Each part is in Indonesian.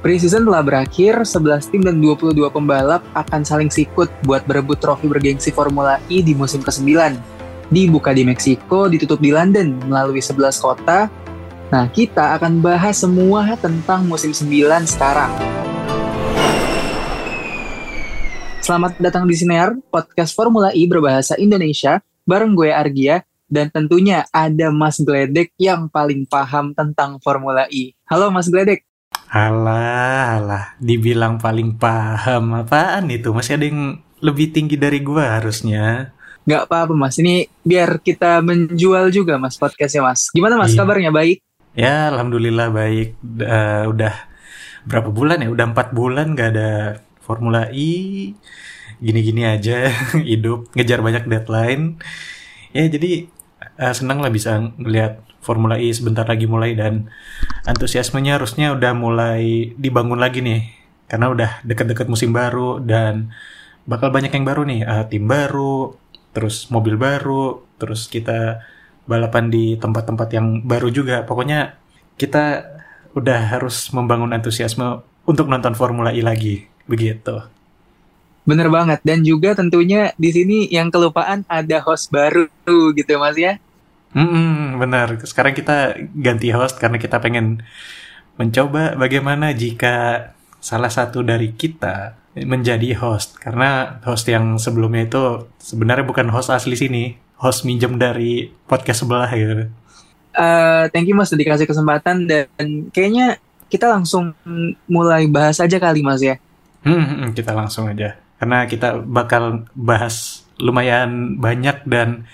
Preseason telah berakhir, 11 tim dan 22 pembalap akan saling sikut buat berebut trofi bergengsi Formula E di musim ke-9. Dibuka di Meksiko, ditutup di London melalui 11 kota. Nah, kita akan bahas semua tentang musim 9 sekarang. Selamat datang di Sinear, podcast Formula E berbahasa Indonesia, bareng gue Argia, dan tentunya ada Mas Gledek yang paling paham tentang Formula E. Halo Mas Gledek. Alah, alah, dibilang paling paham apaan itu? Masih ada yang lebih tinggi dari gua harusnya. Gak apa-apa mas, ini biar kita menjual juga mas podcastnya mas. Gimana mas Iya. kabarnya baik? Ya, alhamdulillah baik. Eh, udah berapa bulan ya? Udah empat bulan gak ada Formula E. Gini-gini aja hidup, ngejar banyak deadline. Ya, jadi eh, senang lah bisa ngelihat Formula E sebentar lagi mulai dan antusiasmenya harusnya udah mulai dibangun lagi nih. Karena udah deket-deket musim baru dan bakal banyak yang baru nih. Eh, tim baru, terus mobil baru, terus kita balapan di tempat-tempat yang baru juga. Pokoknya kita udah harus membangun antusiasme untuk nonton Formula E lagi. Begitu. Bener banget. Dan juga tentunya di sini yang kelupaan ada host baru gitu mas ya. Hmm, benar. Sekarang kita ganti host karena kita pengen mencoba bagaimana jika salah satu dari kita menjadi host. Karena host yang sebelumnya itu sebenarnya bukan host asli sini, host minjem dari podcast sebelah gitu. Eh, thank you mas sudah dikasih kesempatan dan kayaknya kita langsung mulai bahas aja kali mas ya. Hmm, kita langsung aja. Karena kita bakal bahas lumayan banyak dan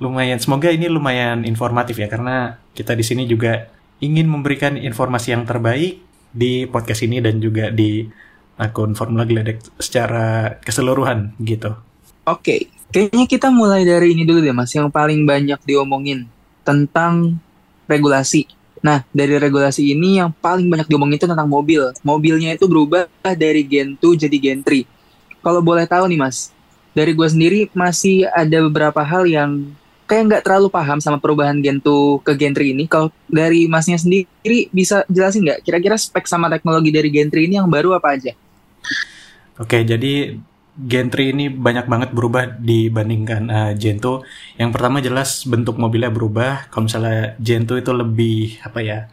lumayan semoga ini lumayan informatif ya karena kita di sini juga ingin memberikan informasi yang terbaik di podcast ini dan juga di akun Formula Gledek secara keseluruhan gitu. Oke, kayaknya kita mulai dari ini dulu deh mas, yang paling banyak diomongin tentang regulasi. Nah, dari regulasi ini yang paling banyak diomongin itu tentang mobil. Mobilnya itu berubah dari Gen 2 jadi Gen 3. Kalau boleh tahu nih mas, dari gue sendiri masih ada beberapa hal yang kayak nggak terlalu paham sama perubahan Gen 2 ke Gen 3 ini. Kalau dari masnya sendiri bisa jelasin nggak kira-kira spek sama teknologi dari Gen 3 ini yang baru apa aja? Oke, jadi Gen 3 ini banyak banget berubah dibandingkan eh, Gen 2. Yang pertama jelas bentuk mobilnya berubah. Kalau misalnya Gen 2 itu lebih apa ya?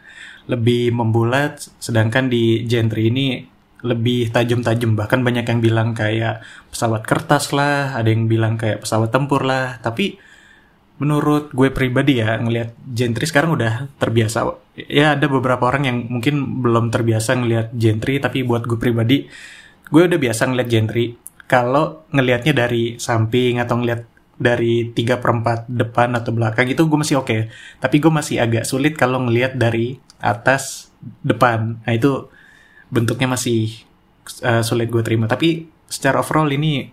Lebih membulat, sedangkan di Gen 3 ini lebih tajam-tajam. Bahkan banyak yang bilang kayak pesawat kertas lah, ada yang bilang kayak pesawat tempur lah. Tapi menurut gue pribadi ya ngelihat Gen 3 sekarang udah terbiasa. Ya ada beberapa orang yang mungkin belum terbiasa ngelihat Gen 3, tapi buat gue pribadi gue udah biasa ngeliat Gen 3 kalau ngelihatnya dari samping atau ngelihat dari 3 per 4 depan atau belakang itu gue masih oke. Tapi gue masih agak sulit kalau ngelihat dari atas depan. Nah itu bentuknya masih uh, sulit gue terima. Tapi secara overall ini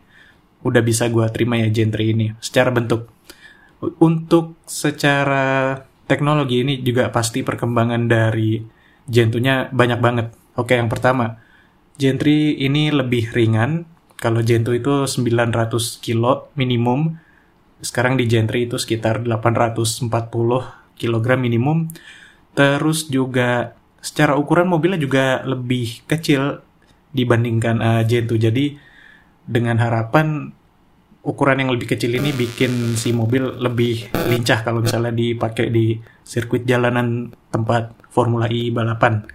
udah bisa gue terima ya Gen 3 ini secara bentuk untuk secara teknologi ini juga pasti perkembangan dari Gen 2-nya banyak banget oke yang pertama 3 ini lebih ringan. Kalau 2 itu 900 kilo minimum. Sekarang di 3 itu sekitar 840 kg minimum. Terus juga secara ukuran mobilnya juga lebih kecil dibandingkan uh, Gen 2. Jadi dengan harapan ukuran yang lebih kecil ini bikin si mobil lebih lincah kalau misalnya dipakai di sirkuit jalanan tempat Formula E balapan.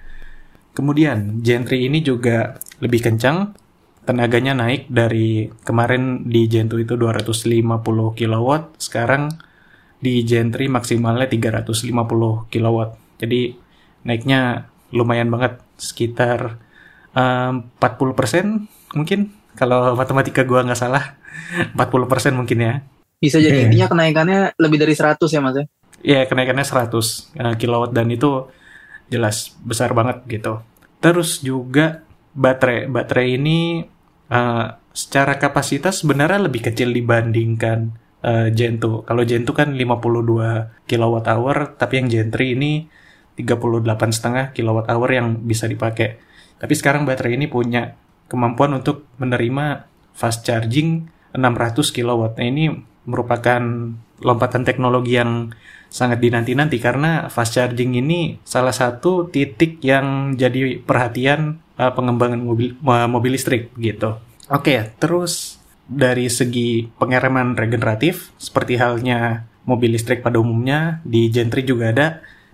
Kemudian Gen 3 ini juga lebih kencang, tenaganya naik dari kemarin di Gen 2 itu 250 kW, sekarang di Gen 3 maksimalnya 350 kW. Jadi naiknya lumayan banget, sekitar um, 40% mungkin kalau matematika gua nggak salah 40% mungkin ya. Bisa jadi Iya. intinya kenaikannya lebih dari 100 ya mas ya? Ya kenaikannya 100 uh, kilowatt dan itu jelas besar banget gitu. Terus juga baterai, baterai ini uh, secara kapasitas sebenarnya lebih kecil dibandingkan uh, Gen 2. Kalau Gen 2 kan 52 kilowatt hour, tapi yang Gen 3 ini 38,5 kilowatt hour yang bisa dipakai. Tapi sekarang baterai ini punya kemampuan untuk menerima fast charging 600 kilowatt. Nah ini merupakan lompatan teknologi yang sangat dinanti-nanti karena fast charging ini salah satu titik yang jadi perhatian uh, pengembangan mobil uh, mobil listrik gitu. Oke, okay, terus dari segi pengereman regeneratif seperti halnya mobil listrik pada umumnya di Gen 3 juga ada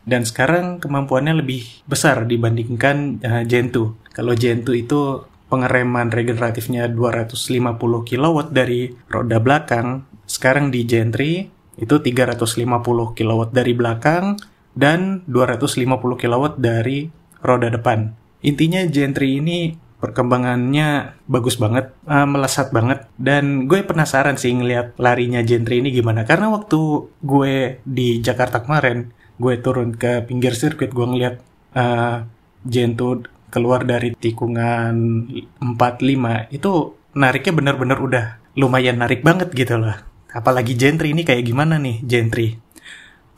dan sekarang kemampuannya lebih besar dibandingkan uh, Gen 2. Kalau Gen 2 itu pengereman regeneratifnya 250 kW dari roda belakang, sekarang di Gen 3 itu 350 kW dari belakang dan 250 kW dari roda depan. Intinya Gentry ini perkembangannya bagus banget, uh, melesat banget, dan gue penasaran sih ngeliat larinya Gentry ini gimana. Karena waktu gue di Jakarta kemarin, gue turun ke pinggir sirkuit, gue ngeliat uh, Gentry keluar dari tikungan 45, itu nariknya bener-bener udah lumayan narik banget gitu loh. Apalagi Gentry ini kayak gimana nih Gentry?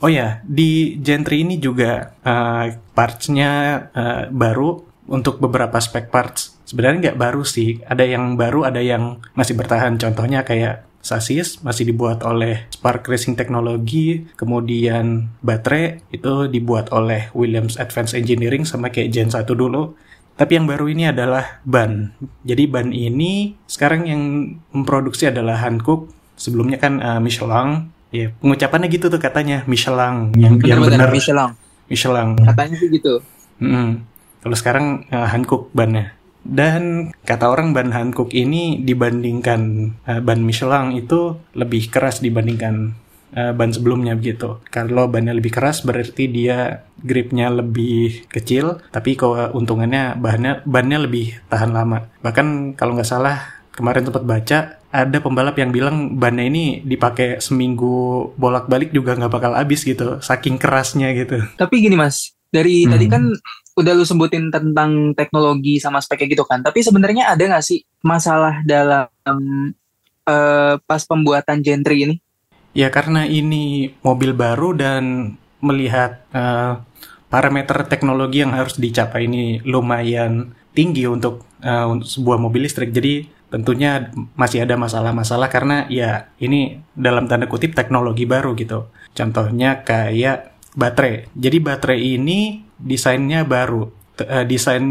Oh ya, di Gentry ini juga uh, partsnya uh, baru untuk beberapa spek parts. Sebenarnya nggak baru sih, ada yang baru, ada yang masih bertahan. Contohnya kayak sasis masih dibuat oleh Spark Racing Technology, kemudian baterai itu dibuat oleh Williams Advanced Engineering sama kayak Gen 1 dulu. Tapi yang baru ini adalah ban. Jadi ban ini sekarang yang memproduksi adalah Hankook. Sebelumnya kan uh, Michelin. Ya pengucapannya gitu tuh katanya Michelin. Yang bener, yang benar Michelin. Michelin. Katanya sih gitu. Mm kalau sekarang uh, Hankook bannya dan kata orang ban Hankook ini dibandingkan uh, ban Michelin itu lebih keras dibandingkan uh, ban sebelumnya begitu. Kalau bannya lebih keras berarti dia gripnya lebih kecil, tapi keuntungannya bahannya bannya lebih tahan lama. Bahkan kalau nggak salah kemarin sempat baca ada pembalap yang bilang bannya ini dipakai seminggu bolak-balik juga nggak bakal habis gitu, saking kerasnya gitu. Tapi gini mas, dari hmm. tadi kan udah lu sebutin tentang teknologi sama speknya gitu kan. Tapi sebenarnya ada nggak sih masalah dalam uh, pas pembuatan Gentry ini? Ya karena ini mobil baru dan melihat uh, parameter teknologi yang harus dicapai ini lumayan tinggi untuk uh, sebuah mobil listrik. Jadi tentunya masih ada masalah-masalah karena ya ini dalam tanda kutip teknologi baru gitu. Contohnya kayak baterai. Jadi baterai ini desainnya baru. Uh, desain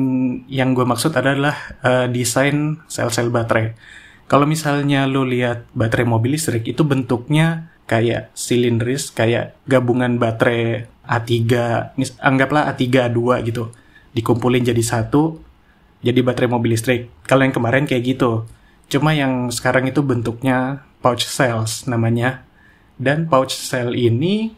yang gue maksud adalah uh, desain sel-sel baterai. Kalau misalnya lu lihat baterai mobil listrik itu bentuknya kayak silindris, kayak gabungan baterai A3, anggaplah A3 A2 gitu. Dikumpulin jadi satu, jadi baterai mobil listrik. Kalau yang kemarin kayak gitu. Cuma yang sekarang itu bentuknya pouch cells namanya. Dan pouch cell ini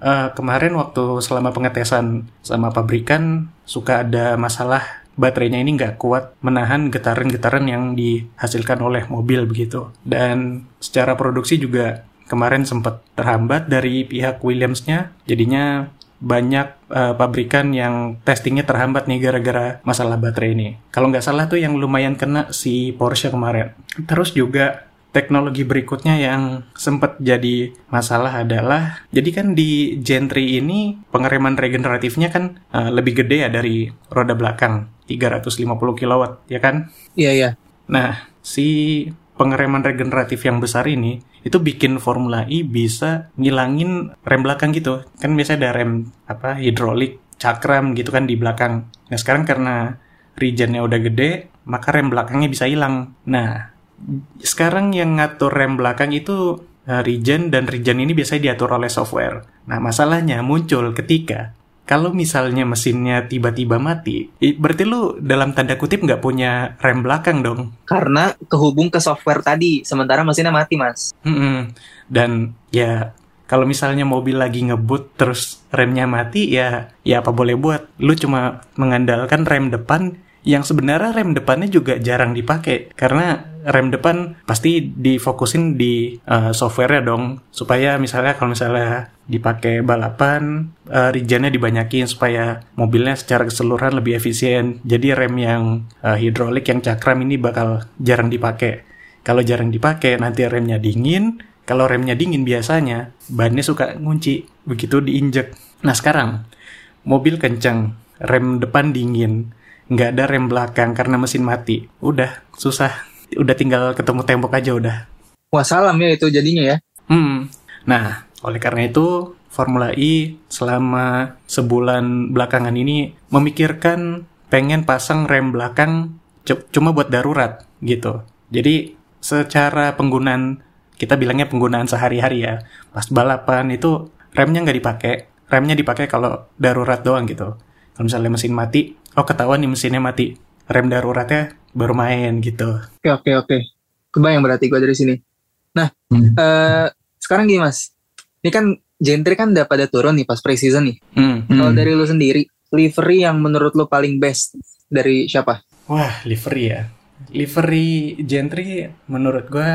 uh, kemarin waktu selama pengetesan sama pabrikan suka ada masalah baterainya ini nggak kuat menahan getaran-getaran yang dihasilkan oleh mobil begitu. Dan secara produksi juga kemarin sempat terhambat dari pihak Williams-nya. Jadinya banyak uh, pabrikan yang testingnya terhambat nih gara-gara masalah baterai ini. Kalau nggak salah tuh yang lumayan kena si Porsche kemarin. Terus juga teknologi berikutnya yang sempat jadi masalah adalah jadi kan di Gen 3 ini pengereman regeneratifnya kan uh, lebih gede ya dari roda belakang 350 kW ya kan? Iya iya. Nah, si pengereman regeneratif yang besar ini itu bikin Formula E bisa ngilangin rem belakang gitu. Kan biasanya ada rem apa hidrolik, cakram gitu kan di belakang. Nah, sekarang karena regionnya udah gede, maka rem belakangnya bisa hilang. Nah, sekarang yang ngatur rem belakang itu uh, regen dan regen ini biasanya diatur oleh software. Nah, masalahnya muncul ketika kalau misalnya mesinnya tiba-tiba mati, berarti lu dalam tanda kutip nggak punya rem belakang dong. Karena kehubung ke software tadi, sementara mesinnya mati, Mas. Hmm, dan ya kalau misalnya mobil lagi ngebut terus remnya mati, ya ya apa boleh buat. Lu cuma mengandalkan rem depan yang sebenarnya rem depannya juga jarang dipakai. Karena rem depan pasti difokusin di uh, softwarenya dong. Supaya misalnya kalau misalnya dipakai balapan uh, regennya dibanyakin supaya mobilnya secara keseluruhan lebih efisien. Jadi rem yang uh, hidrolik yang cakram ini bakal jarang dipakai. Kalau jarang dipakai nanti remnya dingin. Kalau remnya dingin biasanya bannya suka ngunci. Begitu diinjek. Nah sekarang mobil kenceng rem depan dingin nggak ada rem belakang karena mesin mati. Udah, susah. Udah tinggal ketemu tembok aja udah. Wassalam ya itu jadinya ya. Hmm. Nah, oleh karena itu Formula E selama sebulan belakangan ini memikirkan pengen pasang rem belakang cuma buat darurat gitu. Jadi secara penggunaan kita bilangnya penggunaan sehari-hari ya. Pas balapan itu remnya nggak dipakai, remnya dipakai kalau darurat doang gitu. Kalau misalnya mesin mati, oh ketahuan nih mesinnya mati, rem daruratnya baru main gitu. Oke oke oke, kebayang berarti gue dari sini. Nah, hmm. uh, sekarang gini mas, ini kan Gentry kan udah pada turun nih pas preseason nih. Hmm. Kalau hmm. dari lu sendiri, livery yang menurut lu paling best dari siapa? Wah, livery ya. Livery Gentry menurut gue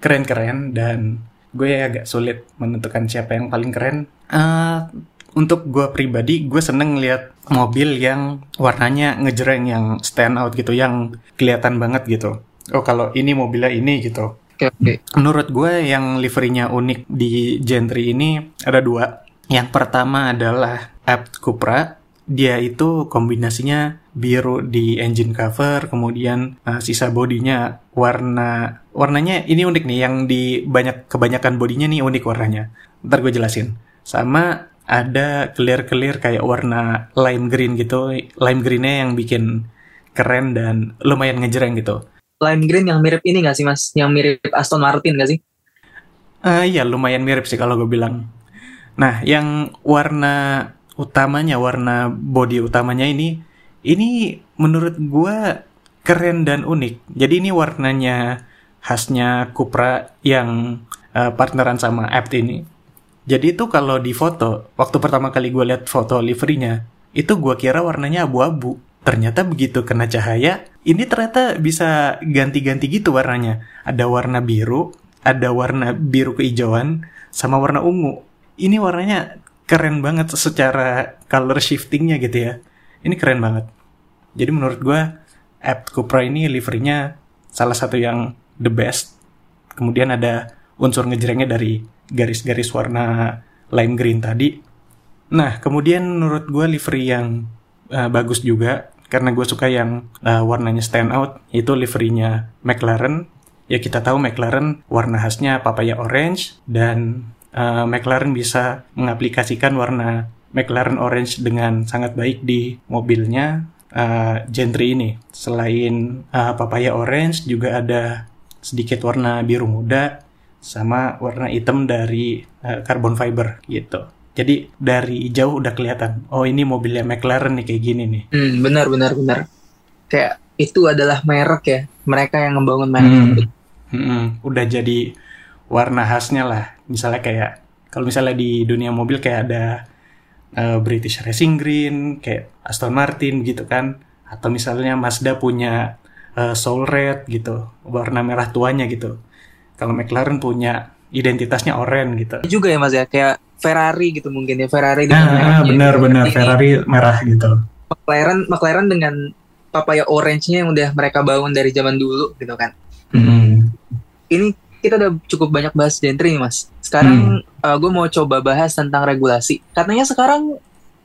keren-keren dan gue agak sulit menentukan siapa yang paling keren. Uh, untuk gue pribadi, gue seneng lihat mobil yang warnanya ngejreng, yang stand out gitu, yang kelihatan banget gitu. Oh kalau ini mobilnya ini gitu okay. Menurut gue yang liverynya unik di Gentry ini ada dua. Yang pertama adalah Apt Cupra. Dia itu kombinasinya biru di engine cover, kemudian uh, sisa bodinya warna warnanya ini unik nih. Yang di banyak kebanyakan bodinya nih unik warnanya. Ntar gue jelasin. Sama ada clear-clear kayak warna lime green gitu. Lime greennya yang bikin keren dan lumayan ngejreng gitu lime green yang mirip ini gak sih mas? Yang mirip Aston Martin gak sih? Uh, iya lumayan mirip sih kalau gue bilang. Nah yang warna utamanya, warna body utamanya ini, ini menurut gue keren dan unik. Jadi ini warnanya khasnya Cupra yang uh, partneran sama Apt ini. Jadi itu kalau di foto, waktu pertama kali gue lihat foto liverynya, itu gue kira warnanya abu-abu ternyata begitu kena cahaya, ini ternyata bisa ganti-ganti gitu warnanya. Ada warna biru, ada warna biru kehijauan, sama warna ungu. Ini warnanya keren banget secara color shiftingnya gitu ya. Ini keren banget. Jadi menurut gue, App Cupra ini liverynya salah satu yang the best. Kemudian ada unsur ngejrengnya dari garis-garis warna lime green tadi. Nah, kemudian menurut gue livery yang uh, bagus juga karena gue suka yang uh, warnanya stand out itu liverynya McLaren. Ya kita tahu McLaren warna khasnya papaya orange dan uh, McLaren bisa mengaplikasikan warna McLaren orange dengan sangat baik di mobilnya uh, Gentry ini. Selain uh, papaya orange juga ada sedikit warna biru muda sama warna hitam dari uh, carbon fiber gitu jadi dari jauh udah kelihatan, oh ini mobilnya McLaren nih kayak gini nih. Hmm, benar benar benar. Kayak itu adalah merek ya, mereka yang membangun merek. Hmm. Hmm, udah jadi warna khasnya lah. Misalnya kayak kalau misalnya di dunia mobil kayak ada uh, British Racing Green, kayak Aston Martin gitu kan, atau misalnya Mazda punya uh, Soul Red gitu, warna merah tuanya gitu. Kalau McLaren punya identitasnya oranye gitu. Juga ya Mas ya, kayak Ferrari gitu mungkin ya Ferrari dengan ah, benar-benar Ferrari merah gitu. McLaren McLaren dengan papaya orange-nya yang udah mereka bangun dari zaman dulu gitu kan. Hmm. Ini kita udah cukup banyak bahas gentry nih mas. Sekarang hmm. uh, gue mau coba bahas tentang regulasi. Katanya sekarang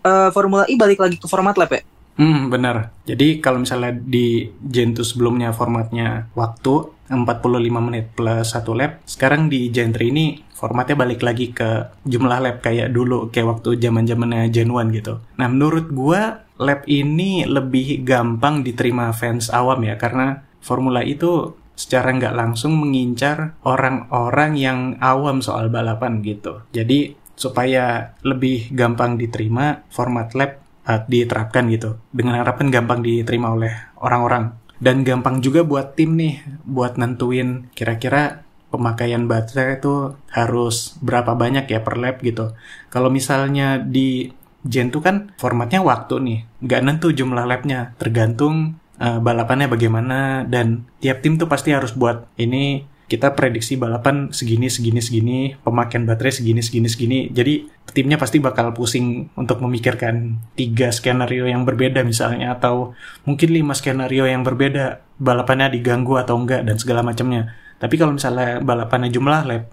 uh, Formula E balik lagi ke format lap ya? Hmm, benar. Jadi kalau misalnya di Gen 2 sebelumnya formatnya waktu 45 menit plus satu lap, sekarang di Gen 3 ini formatnya balik lagi ke jumlah lap kayak dulu, kayak waktu zaman zamannya Gen 1 gitu. Nah, menurut gua lap ini lebih gampang diterima fans awam ya, karena Formula itu secara nggak langsung mengincar orang-orang yang awam soal balapan gitu. Jadi supaya lebih gampang diterima format lap uh, diterapkan gitu dengan harapan gampang diterima oleh orang-orang dan gampang juga buat tim nih buat nentuin kira-kira pemakaian baterai itu harus berapa banyak ya per lap gitu. Kalau misalnya di Gen 2 kan formatnya waktu nih nggak nentu jumlah lapnya. Tergantung uh, balapannya bagaimana dan tiap tim tuh pasti harus buat ini kita prediksi balapan segini segini segini pemakaian baterai segini segini segini. Jadi timnya pasti bakal pusing untuk memikirkan tiga skenario yang berbeda misalnya atau mungkin lima skenario yang berbeda balapannya diganggu atau enggak dan segala macamnya. Tapi kalau misalnya balapannya jumlah lap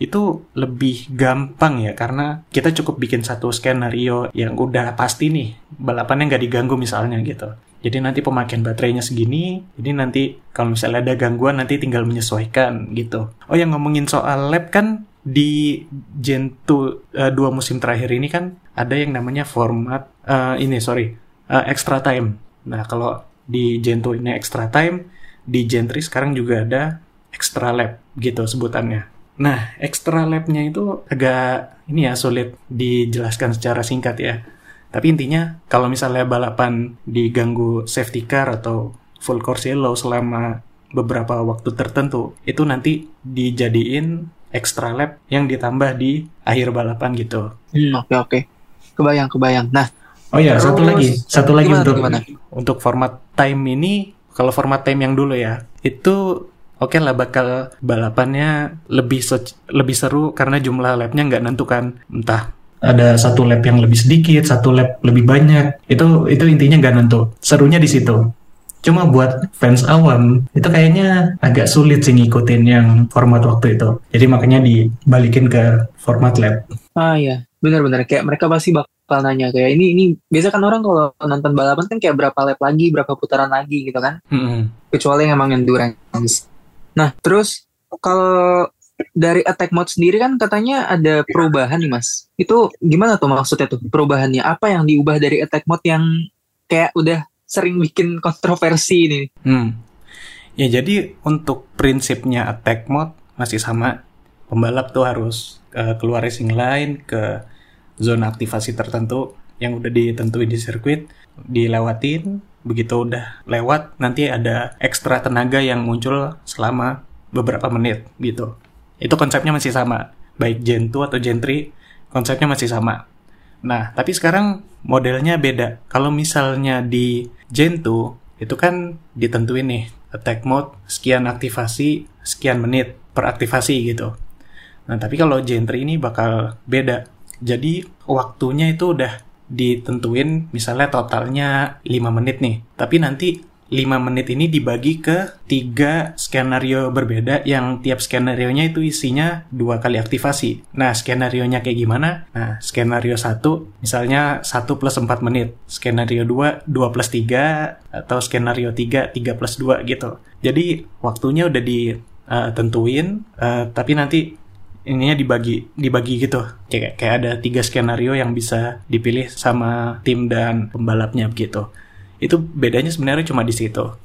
itu lebih gampang ya karena kita cukup bikin satu skenario yang udah pasti nih balapannya nggak diganggu misalnya gitu Jadi nanti pemakaian baterainya segini, jadi nanti kalau misalnya ada gangguan nanti tinggal menyesuaikan gitu. Oh yang ngomongin soal lab kan di Gen 2 uh, dua musim terakhir ini kan ada yang namanya format uh, ini sorry uh, extra time. Nah kalau di Gen 2 ini extra time, di Gen 3 sekarang juga ada extra lab gitu sebutannya. Nah, extra labnya itu agak ini ya sulit dijelaskan secara singkat ya. Tapi intinya kalau misalnya balapan diganggu safety car atau full course yellow selama beberapa waktu tertentu, itu nanti dijadiin extra lap yang ditambah di akhir balapan gitu. Hmm, oke oke. Kebayang kebayang. Nah, oh ya satu lagi, satu lagi gimana, untuk gimana? untuk format time ini, kalau format time yang dulu ya, itu oke lah bakal balapannya lebih lebih seru karena jumlah lapnya nggak nentukan entah ada satu lap yang lebih sedikit, satu lap lebih banyak. Itu itu intinya nggak nentu. Serunya di situ. Cuma buat fans awam itu kayaknya agak sulit sih ngikutin yang format waktu itu. Jadi makanya dibalikin ke format lap. Ah iya, benar-benar kayak mereka pasti bakal nanya kayak ini ini biasa kan orang kalau nonton balapan kan kayak berapa lap lagi, berapa putaran lagi gitu kan. Mm-mm. Kecuali yang emang endurance. Nah, terus kalau dari attack mode sendiri kan katanya ada perubahan nih Mas. Itu gimana tuh maksudnya tuh perubahannya? Apa yang diubah dari attack mode yang kayak udah sering bikin kontroversi ini? Hmm. Ya jadi untuk prinsipnya attack mode masih sama. Pembalap tuh harus eh, keluar racing line ke zona aktivasi tertentu yang udah ditentuin di sirkuit, dilewatin, begitu udah lewat nanti ada ekstra tenaga yang muncul selama beberapa menit gitu. Itu konsepnya masih sama. Baik Gen 2 atau Gen 3 konsepnya masih sama. Nah, tapi sekarang modelnya beda. Kalau misalnya di Gen 2 itu kan ditentuin nih attack mode sekian aktivasi sekian menit per aktivasi gitu. Nah, tapi kalau Gen 3 ini bakal beda. Jadi waktunya itu udah ditentuin misalnya totalnya 5 menit nih. Tapi nanti 5 menit ini dibagi ke tiga skenario berbeda yang tiap skenario-nya itu isinya dua kali aktivasi. Nah, skenario-nya kayak gimana? Nah, skenario 1 misalnya 1 plus 4 menit. Skenario 2, 2 plus 3 atau skenario 3, 3 plus 2 gitu. Jadi, waktunya udah ditentuin, eh, tapi nanti ininya dibagi dibagi gitu kayak kayak ada tiga skenario yang bisa dipilih sama tim dan pembalapnya begitu itu bedanya sebenarnya cuma di situ.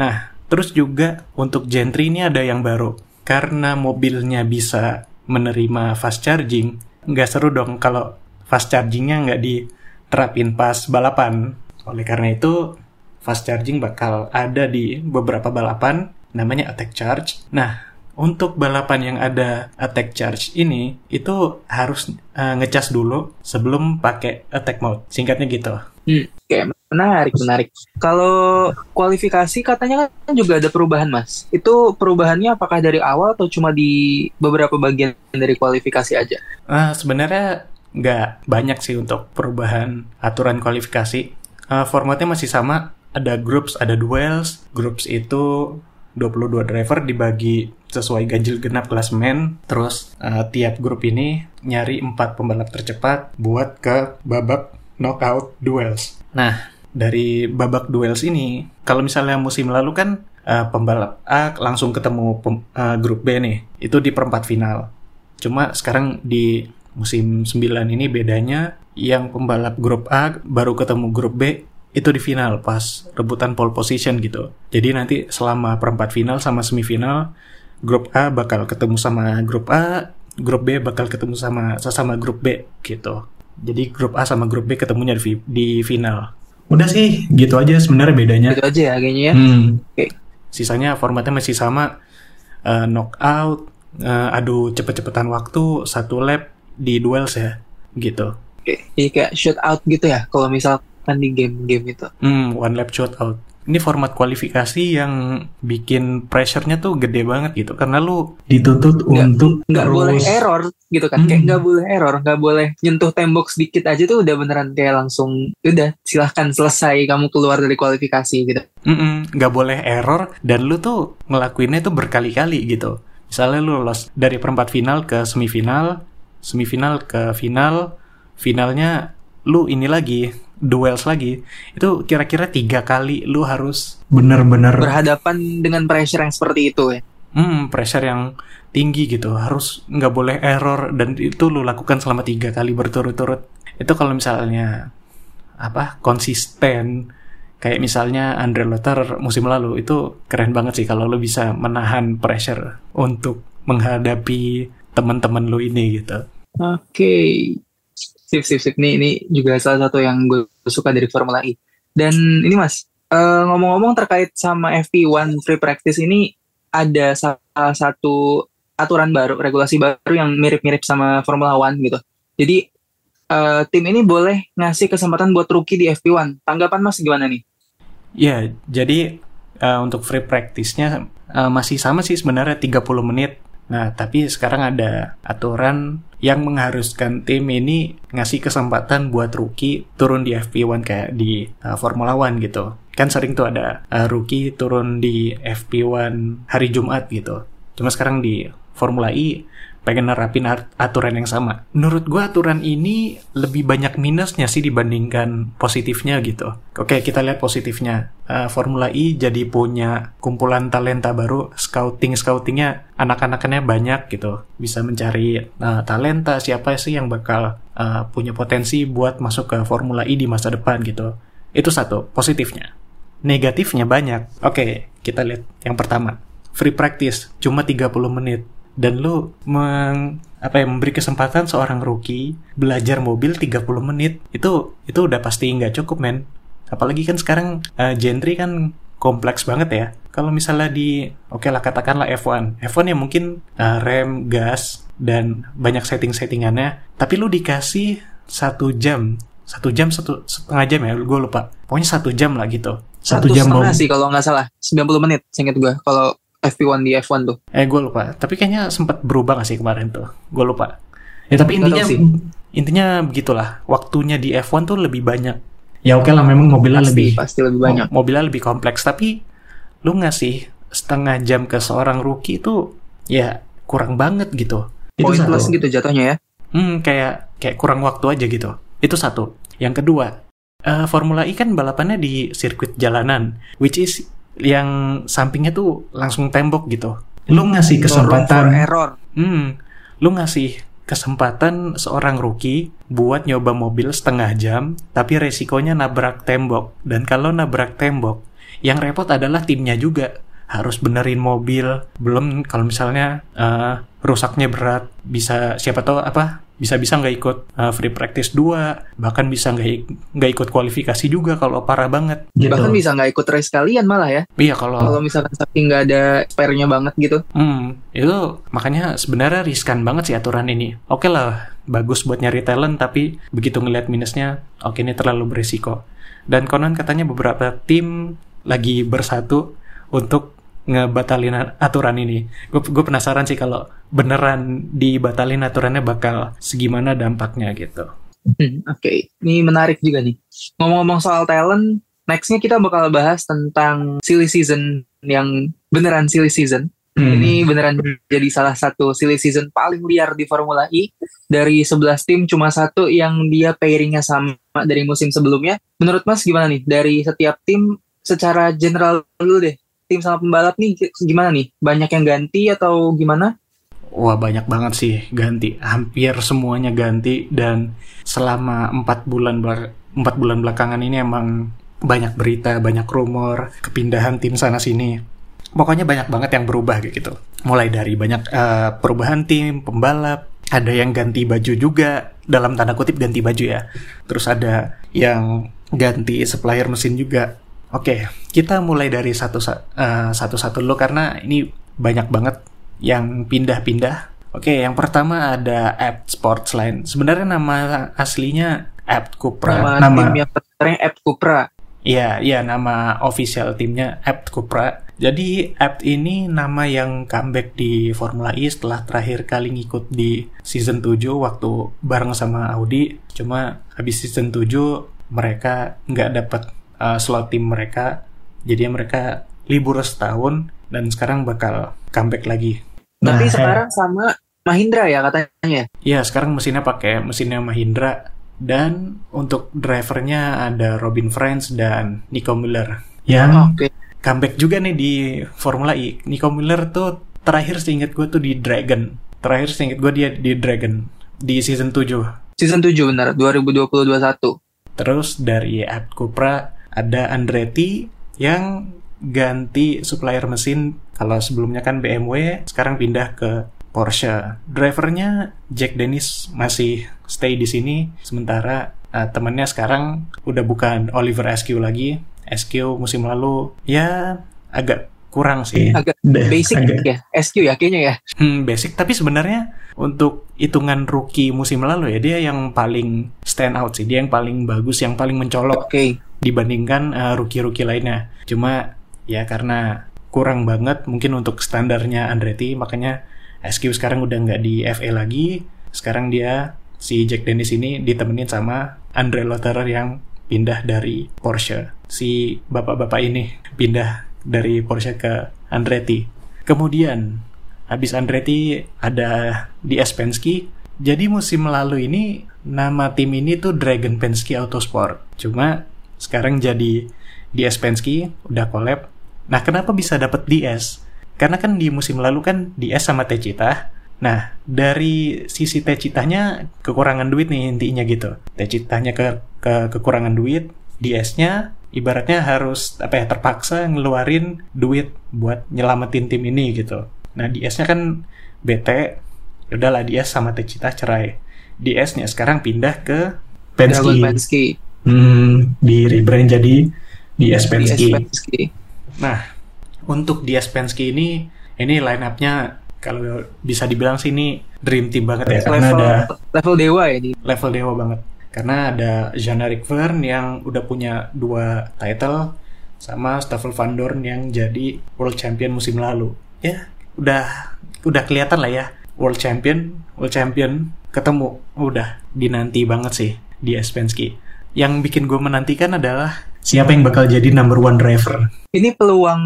Nah terus juga untuk Gen 3 ini ada yang baru. Karena mobilnya bisa menerima fast charging nggak seru dong kalau fast chargingnya nggak diterapin pas balapan. Oleh karena itu fast charging bakal ada di beberapa balapan namanya attack charge. Nah untuk balapan yang ada attack charge ini itu harus uh, ngecas dulu sebelum pakai attack mode. Singkatnya gitu. Hmm, kayak menarik, menarik. Kalau kualifikasi katanya kan juga ada perubahan, Mas. Itu perubahannya apakah dari awal atau cuma di beberapa bagian dari kualifikasi aja? Uh, sebenarnya nggak banyak sih untuk perubahan aturan kualifikasi. Uh, formatnya masih sama. Ada groups, ada duels. Groups itu 22 driver dibagi sesuai ganjil genap klasemen. Terus uh, tiap grup ini nyari 4 pembalap tercepat buat ke babak knockout duels. Nah, dari babak duels ini, kalau misalnya musim lalu kan uh, pembalap A langsung ketemu pem, uh, grup B nih, itu di perempat final. Cuma sekarang di musim 9 ini bedanya yang pembalap grup A baru ketemu grup B itu di final pas rebutan pole position gitu. Jadi nanti selama perempat final sama semifinal grup A bakal ketemu sama grup A, grup B bakal ketemu sama sesama grup B gitu. Jadi grup A sama grup B ketemunya di, di final. Udah sih, gitu aja sebenarnya bedanya. Gitu aja ya kayaknya ya. Hmm. Oke. Sisanya formatnya masih sama uh, knockout, uh, adu cepet-cepetan waktu, satu lap di duels ya, gitu. Oke. Jadi kayak shootout gitu ya kalau misal kan di game-game itu. Hmm, one lap shootout. Ini format kualifikasi yang bikin pressure-nya tuh gede banget gitu karena lu dituntut Nggak- untuk Nggak boleh error gitu kan. Kayak Hmm. nggak boleh error, nggak boleh nyentuh tembok sedikit aja tuh udah beneran kayak langsung udah silahkan selesai kamu keluar dari kualifikasi gitu. Nggak boleh error dan lu tuh ngelakuinnya tuh berkali-kali gitu. Misalnya lu lolos dari perempat final ke semifinal, semifinal ke final, finalnya lu ini lagi duels lagi itu kira-kira tiga kali lu harus bener-bener berhadapan dengan pressure yang seperti itu ya hmm pressure yang tinggi gitu harus nggak boleh error dan itu lu lakukan selama tiga kali berturut-turut itu kalau misalnya apa konsisten kayak misalnya Andre Lothar musim lalu itu keren banget sih kalau lu bisa menahan pressure untuk menghadapi teman-teman lu ini gitu. Oke, okay. Sip sip sip. Ini ini juga salah satu yang gue suka dari Formula E. Dan ini mas, uh, ngomong-ngomong terkait sama FP1 free practice ini ada salah satu aturan baru, regulasi baru yang mirip-mirip sama Formula One gitu. Jadi uh, tim ini boleh ngasih kesempatan buat rookie di FP1. Tanggapan mas gimana nih? Ya, jadi uh, untuk free practice-nya uh, masih sama sih sebenarnya 30 menit Nah, tapi sekarang ada aturan yang mengharuskan tim ini ngasih kesempatan buat rookie turun di FP1 kayak di uh, Formula One gitu. Kan sering tuh ada uh, rookie turun di FP1 hari Jumat gitu. Cuma sekarang di Formula E pengen nerapin aturan yang sama. Menurut gue aturan ini lebih banyak minusnya sih dibandingkan positifnya gitu. Oke, kita lihat positifnya. Uh, Formula E jadi punya kumpulan talenta baru, scouting scoutingnya anak-anaknya banyak gitu, bisa mencari uh, talenta siapa sih yang bakal uh, punya potensi buat masuk ke Formula E di masa depan gitu. Itu satu positifnya. Negatifnya banyak. Oke, kita lihat yang pertama. Free practice cuma 30 menit dan lu meng, apa ya memberi kesempatan seorang rookie belajar mobil 30 menit. Itu itu udah pasti nggak cukup men. Apalagi kan sekarang uh, Gentry kan kompleks banget ya. Kalau misalnya di oke okay lah katakanlah F1 F1 ya mungkin uh, rem gas dan banyak setting-settingannya. Tapi lu dikasih satu jam. Satu jam satu setengah jam ya gue lupa. Pokoknya satu jam lah gitu. Satu, satu jam sih kalau nggak salah. 90 menit singkat gue kalau FP1 di F1 tuh? Eh gue lupa. Tapi kayaknya sempat berubah gak sih kemarin tuh? Gue lupa. Ya tapi intinya intinya begitulah. Waktunya di F1 tuh lebih banyak. Ya oke okay lah memang mobilnya pasti, lebih pasti lebih banyak. Mobilnya lebih kompleks tapi lu ngasih setengah jam ke seorang rookie itu ya kurang banget gitu. Pointless gitu jatuhnya ya. Hmm, kayak kayak kurang waktu aja gitu. Itu satu. Yang kedua, uh, Formula E kan balapannya di sirkuit jalanan, which is yang sampingnya tuh langsung tembok gitu. Lu ngasih kesempatan error. Hmm, lu ngasih kesempatan seorang rookie buat nyoba mobil setengah jam, tapi resikonya nabrak tembok. Dan kalau nabrak tembok, yang repot adalah timnya juga harus benerin mobil. Belum kalau misalnya uh, rusaknya berat, bisa siapa tahu apa bisa-bisa nggak ikut uh, free practice 2 bahkan bisa nggak nggak ikut kualifikasi juga kalau parah banget. Gitu. bahkan bisa nggak ikut race kalian malah ya. Iya kalau kalau misalkan saking nggak ada spare-nya banget gitu. Hmm itu makanya sebenarnya riskan banget sih aturan ini. Oke okay lah bagus buat nyari talent tapi begitu ngeliat minusnya oke okay, ini terlalu berisiko. Dan konon katanya beberapa tim lagi bersatu untuk ngebatalin aturan ini. Gue penasaran sih kalau beneran dibatalin aturannya bakal segimana dampaknya gitu. Hmm, Oke, okay. ini menarik juga nih. Ngomong-ngomong soal talent, nextnya kita bakal bahas tentang silly season yang beneran silly season. Hmm. Ini beneran jadi salah satu silly season paling liar di Formula E. Dari 11 tim cuma satu yang dia pairingnya sama dari musim sebelumnya. Menurut Mas gimana nih? Dari setiap tim secara general dulu deh tim sama pembalap nih gimana nih? Banyak yang ganti atau gimana? Wah banyak banget sih ganti, hampir semuanya ganti dan selama empat bulan empat bulan belakangan ini emang banyak berita, banyak rumor kepindahan tim sana sini. Pokoknya banyak banget yang berubah gitu. Mulai dari banyak uh, perubahan tim, pembalap, ada yang ganti baju juga dalam tanda kutip ganti baju ya. Terus ada yang ganti supplier mesin juga Oke, kita mulai dari satu uh, satu-satu dulu karena ini banyak banget yang pindah-pindah. Oke, yang pertama ada App Sportsline. Sebenarnya nama aslinya App Cupra. Nama, nama tim yang terkenal App Cupra. Iya, iya nama official timnya App Cupra. Jadi App ini nama yang comeback di Formula E setelah terakhir kali ngikut di season 7 waktu bareng sama Audi. Cuma habis season 7 mereka nggak dapat uh, slot tim mereka. Jadi mereka libur setahun dan sekarang bakal comeback lagi. Nah, Tapi sekarang sama Mahindra ya katanya? Iya, sekarang mesinnya pakai mesinnya Mahindra Dan untuk drivernya ada Robin Friends dan Nico Miller. Yang Oke. comeback juga nih di Formula E. Nico Miller tuh terakhir seingat gue tuh di Dragon. Terakhir seingat gue dia di Dragon di season 7. Season 7 benar, 2020-21. Terus dari Abt Cupra ada Andretti yang ganti supplier mesin. Kalau sebelumnya kan BMW, sekarang pindah ke Porsche. Drivernya Jack Dennis masih stay di sini, sementara uh, temennya sekarang udah bukan Oliver Askew lagi. Askew musim lalu ya agak kurang sih. Agak Deh, basic agak- ya, SQ ya kayaknya ya. Hmm, basic. Tapi sebenarnya untuk hitungan rookie musim lalu ya dia yang paling stand out sih. Dia yang paling bagus, yang paling mencolok Oke. Dibandingkan uh, rookie-rookie lainnya. Cuma ya karena kurang banget mungkin untuk standarnya Andretti, makanya SQ sekarang udah nggak di FA lagi. Sekarang dia si Jack Dennis ini ditemenin sama Andre Lotterer yang pindah dari Porsche. Si bapak-bapak ini pindah dari Porsche ke Andretti. Kemudian habis Andretti ada di S Penske. Jadi musim lalu ini nama tim ini tuh Dragon Penske Autosport. Cuma sekarang jadi DS Penske udah collab. Nah, kenapa bisa dapat DS? Karena kan di musim lalu kan DS sama Techita. Nah, dari sisi Techitanya kekurangan duit nih intinya gitu. Techitanya ke, ke kekurangan duit, DS-nya ibaratnya harus apa ya terpaksa ngeluarin duit buat nyelamatin tim ini gitu. Nah, DS-nya kan bete, ya udahlah DS sama Techita cerai. DS-nya sekarang pindah ke Penske. Penske. Hmm, di rebrand jadi DS DS Penske. Nah, untuk DS Penske ini, ini line up-nya kalau bisa dibilang sih ini dream team banget ya, karena Level, ada level dewa ya di. level dewa banget. Karena ada Jean-Eric Verne yang udah punya dua title, sama Stoffel Van Dorn yang jadi World Champion musim lalu. Ya, udah udah kelihatan lah ya, World Champion, World Champion ketemu, udah dinanti banget sih di Penske. Yang bikin gue menantikan adalah siapa yang bakal jadi number one driver. Ini peluang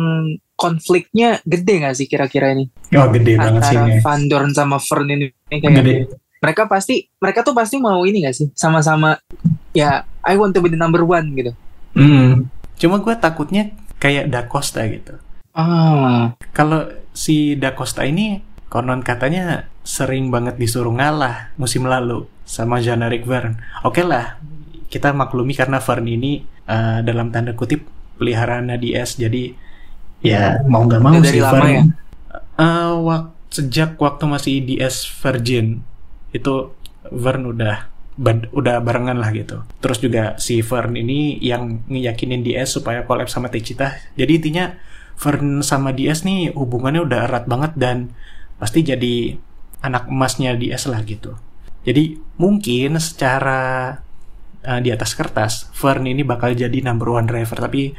konfliknya gede nggak sih kira-kira ini? Oh gede banget sih Antara ini. Van Dorn sama Fern ini, ini kayak Gede. mereka pasti mereka tuh pasti mau ini gak sih sama-sama ya I want to be the number one gitu Hmm. Cuma gue takutnya kayak Da Costa gitu. ah Kalau si Da Costa ini konon katanya sering banget disuruh ngalah musim lalu sama Jean-Eric Verne. Oke lah, kita maklumi karena Verne ini eh, dalam tanda kutip peliharaan DS jadi ya mau nggak mau Udah dari si lama Verne ya? eh, wak- sejak waktu masih DS Virgin itu Verne udah bad- udah barengan lah gitu. Terus juga si Verne ini yang ngeyakinin DS supaya collab sama Techita. Jadi intinya Verne sama DS nih hubungannya udah erat banget dan pasti jadi anak emasnya DS lah gitu. Jadi mungkin secara uh, di atas kertas Verne ini bakal jadi number one driver tapi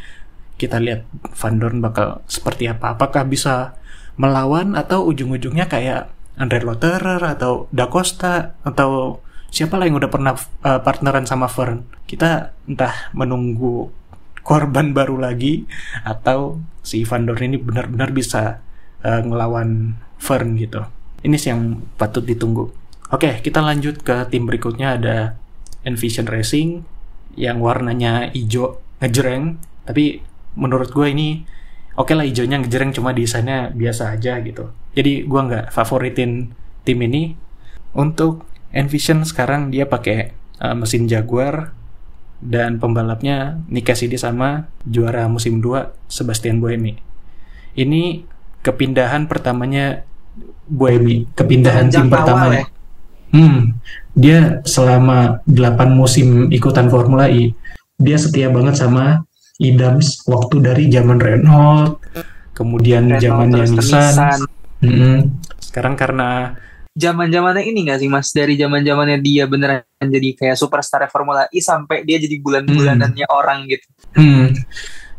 kita lihat Van Dorn bakal seperti apa. Apakah bisa melawan atau ujung-ujungnya kayak Andre Lotterer atau Da Costa atau siapa lah yang udah pernah uh, partneran sama Verne. Kita entah menunggu korban baru lagi atau si Van Dorn ini benar-benar bisa uh, ngelawan Verne gitu. Ini sih yang patut ditunggu. Oke, kita lanjut ke tim berikutnya ada Envision Racing yang warnanya hijau ngejreng, tapi menurut gue ini oke lah hijaunya ngejreng cuma desainnya biasa aja gitu. Jadi gue nggak favoritin tim ini. Untuk Envision sekarang dia pakai uh, mesin Jaguar dan pembalapnya Nick Cassidy sama juara musim 2 Sebastian Buemi. Ini kepindahan pertamanya Buemi, kepindahan tim pertamanya. ya? Hmm, dia selama 8 musim ikutan Formula E, dia setia banget sama Idams waktu dari zaman Renault, kemudian zamannya terus ke Nissan. Nissan. Mm-mm. Sekarang karena zaman zamannya ini gak sih mas dari zaman zamannya dia beneran jadi kayak superstar Formula E sampai dia jadi bulan-bulanannya orang gitu hmm,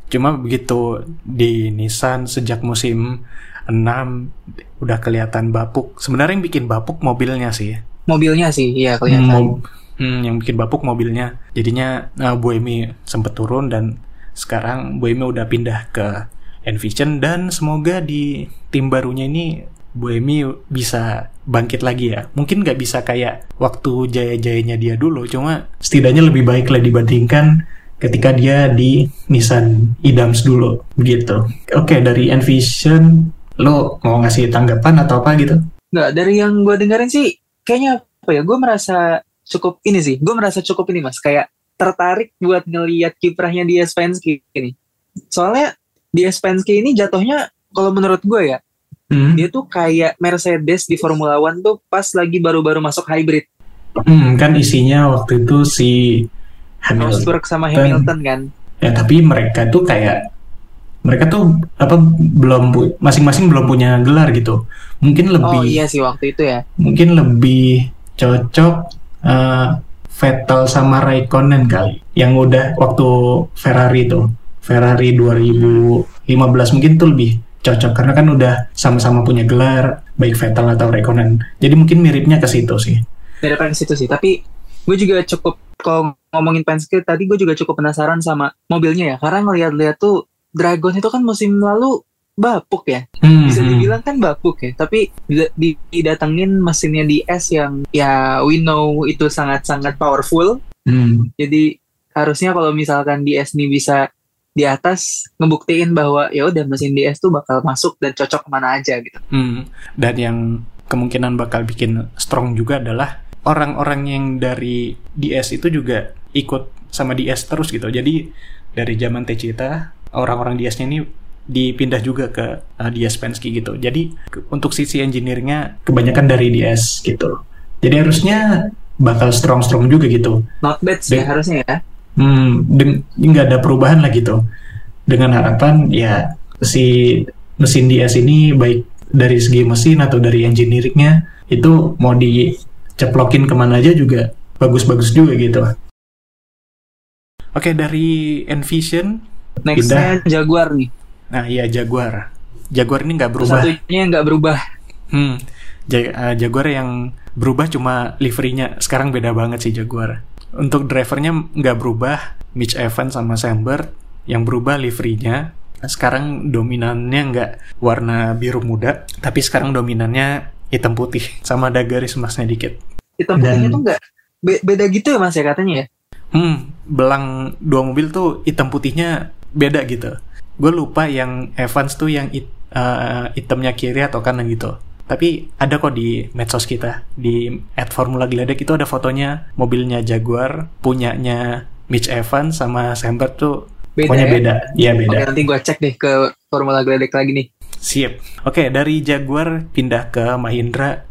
cuma begitu di Nissan sejak musim 6 udah kelihatan bapuk. Sebenarnya yang bikin bapuk mobilnya sih. Mobilnya sih iya Hmm, kelihatan mob- hmm, yang bikin bapuk mobilnya. Jadinya uh, Buemi sempet turun dan sekarang Buemi udah pindah ke Envision dan semoga di tim barunya ini Buemi bisa bangkit lagi ya. Mungkin nggak bisa kayak waktu jaya-jayanya dia dulu, cuma setidaknya lebih baik lah dibandingkan ketika dia di Nissan Idams dulu begitu. Oke, dari Envision lo mau ngasih tanggapan atau apa gitu? Nggak, dari yang gue dengerin sih kayaknya apa ya, gue merasa cukup ini sih, gue merasa cukup ini mas, kayak tertarik buat ngeliat kiprahnya dia Spensky ini. Soalnya dia Spensky ini jatuhnya kalau menurut gue ya, hmm. dia tuh kayak Mercedes di Formula One tuh pas lagi baru-baru masuk hybrid. Hmm, kan isinya waktu itu si Hamilton Rosberg sama Hamilton kan ya tapi mereka tuh kayak mereka tuh apa belum masing-masing belum punya gelar gitu. Mungkin lebih oh iya sih waktu itu ya. mungkin lebih cocok uh, Vettel sama Raikkonen kali yang udah waktu Ferrari tuh. Ferrari 2015 mungkin tuh lebih cocok karena kan udah sama-sama punya gelar baik Vettel atau Raikkonen. Jadi mungkin miripnya ke situ sih. Miripnya ke situ sih tapi gue juga cukup kalau ngomongin Penske tadi gue juga cukup penasaran sama mobilnya ya. Karena ngeliat-liat tuh Dragon itu kan musim lalu bapuk ya hmm, bisa hmm. dibilang kan bapuk ya tapi didatengin mesinnya di S yang ya we know itu sangat-sangat powerful hmm. jadi harusnya kalau misalkan di S ini bisa di atas ngebuktiin bahwa ya udah mesin DS tuh bakal masuk dan cocok ke mana aja gitu. Hmm. Dan yang kemungkinan bakal bikin strong juga adalah orang-orang yang dari DS itu juga ikut sama DS terus gitu. Jadi dari zaman Techita, orang-orang DS-nya ini dipindah juga ke uh, DS Penske gitu. Jadi ke, untuk sisi engineer-nya kebanyakan dari DS gitu. Jadi harusnya bakal strong-strong juga gitu. Not bad sih harusnya ya. Hmm, nggak ada perubahan lah gitu. Dengan harapan ya si mesin DS ini baik dari segi mesin atau dari engineeringnya itu mau di ceplokin ke mana aja juga bagus-bagus juga gitu. Oke dari Envision Nextnya Jaguar nih. Nah iya Jaguar. Jaguar ini nggak berubah. Satunya nggak berubah. Hmm. Eh, Jaguar yang berubah cuma liverynya. Sekarang beda banget sih Jaguar. Untuk drivernya nggak berubah. Mitch Evans sama Sambert. Yang berubah liverynya. Sekarang dominannya nggak warna biru muda. Tapi sekarang dominannya hitam putih sama ada garis emasnya dikit. Hitam putihnya tuh enggak be beda gitu ya mas ya katanya ya? Hmm, belang dua mobil tuh hitam putihnya beda gitu. Gue lupa yang Evans tuh yang it, uh, hitamnya kiri atau kanan gitu. Tapi ada kok di medsos kita di at Formula Gledek itu ada fotonya mobilnya Jaguar punyanya Mitch Evans sama Sambert tuh beda pokoknya ya? beda. Iya beda. Oke nanti gue cek deh ke Formula Gledek lagi nih. Sip. Oke, dari Jaguar pindah ke Mahindra.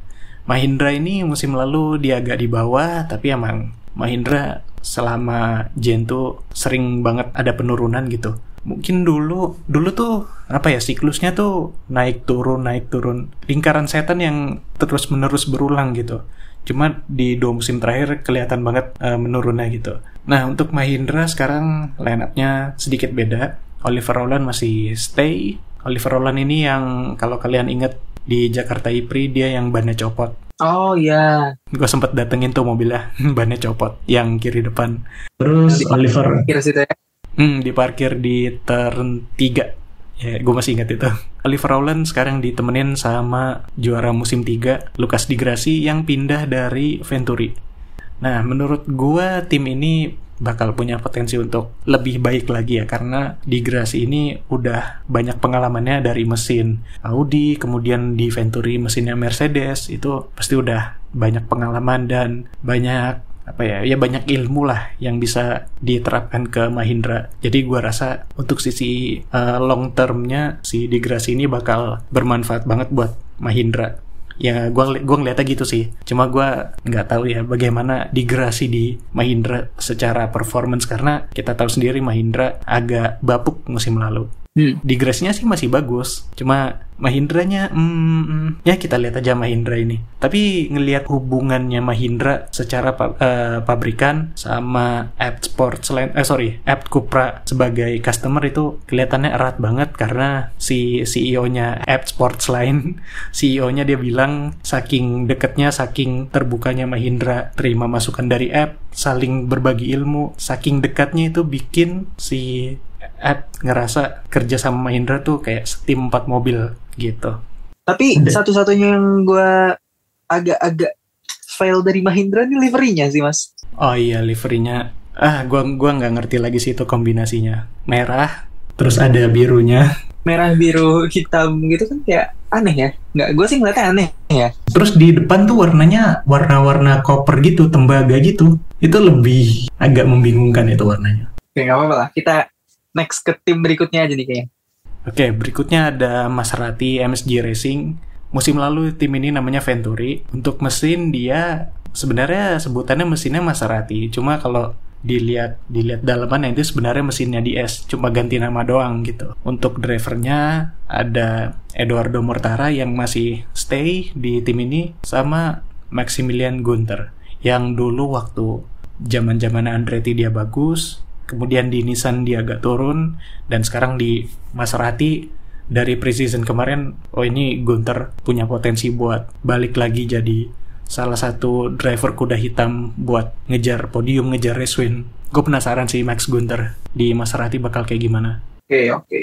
Mahindra ini musim lalu dia agak di bawah, tapi emang Mahindra selama Gento sering banget ada penurunan gitu. Mungkin dulu dulu tuh apa ya siklusnya tuh naik turun naik turun lingkaran setan yang terus menerus berulang gitu. Cuma di dua musim terakhir kelihatan banget uh, menurunnya gitu. Nah untuk Mahindra sekarang line up-nya sedikit beda. Oliver Rowland masih stay, Oliver Roland ini yang kalau kalian inget di Jakarta Ipri dia yang bannya copot. Oh iya. Gue sempet datengin tuh mobilnya bannya copot yang kiri depan. Terus di Oliver. Kira situ ya. Hmm, diparkir di turn 3. Ya, gue masih inget itu. Oliver Rowland sekarang ditemenin sama juara musim 3, Lukas Di Grassi yang pindah dari Venturi. Nah, menurut gue tim ini bakal punya potensi untuk lebih baik lagi ya karena di Grasi ini udah banyak pengalamannya dari mesin Audi kemudian di Venturi mesinnya Mercedes itu pasti udah banyak pengalaman dan banyak apa ya ya banyak ilmu lah yang bisa diterapkan ke Mahindra. Jadi gua rasa untuk sisi uh, long termnya si Digrasi ini bakal bermanfaat banget buat Mahindra ya gue gua ngeliatnya gitu sih. Cuma gue nggak tahu ya bagaimana digerasi di Mahindra secara performance karena kita tahu sendiri Mahindra agak bapuk musim lalu hmm. digresinya sih masih bagus. Cuma Mahindranya hmm, ya kita lihat aja Mahindra ini. Tapi ngelihat hubungannya Mahindra secara uh, pabrikan sama App Sport selain eh sorry App Cupra sebagai customer itu kelihatannya erat banget karena si CEO-nya App Sport selain CEO-nya dia bilang saking deketnya saking terbukanya Mahindra terima masukan dari App saling berbagi ilmu saking dekatnya itu bikin si Ed ngerasa kerja sama Mahindra tuh kayak setim empat mobil gitu. Tapi satu-satunya yang gue agak-agak file dari Mahindra nih liverynya sih mas. Oh iya liverynya. Ah, gua gua nggak ngerti lagi sih itu kombinasinya. Merah, terus ada birunya. Merah, biru, hitam gitu kan kayak aneh ya. Nggak, gue sih ngeliatnya aneh ya. Terus di depan tuh warnanya warna-warna koper gitu, tembaga gitu. Itu lebih agak membingungkan itu warnanya. Oke nggak apa-apa lah. Kita next ke tim berikutnya aja nih kayaknya. Oke, berikutnya ada Maserati MSG Racing. Musim lalu tim ini namanya Venturi. Untuk mesin dia sebenarnya sebutannya mesinnya Maserati. Cuma kalau dilihat dilihat dalamannya itu sebenarnya mesinnya DS, cuma ganti nama doang gitu. Untuk drivernya ada Eduardo Mortara yang masih stay di tim ini sama Maximilian Gunter yang dulu waktu zaman-zaman Andretti dia bagus, kemudian di Nissan dia agak turun dan sekarang di Maserati dari preseason kemarin oh ini Gunter punya potensi buat balik lagi jadi salah satu driver kuda hitam buat ngejar podium ngejar race win gue penasaran sih Max Gunter di Maserati bakal kayak gimana Oke oke.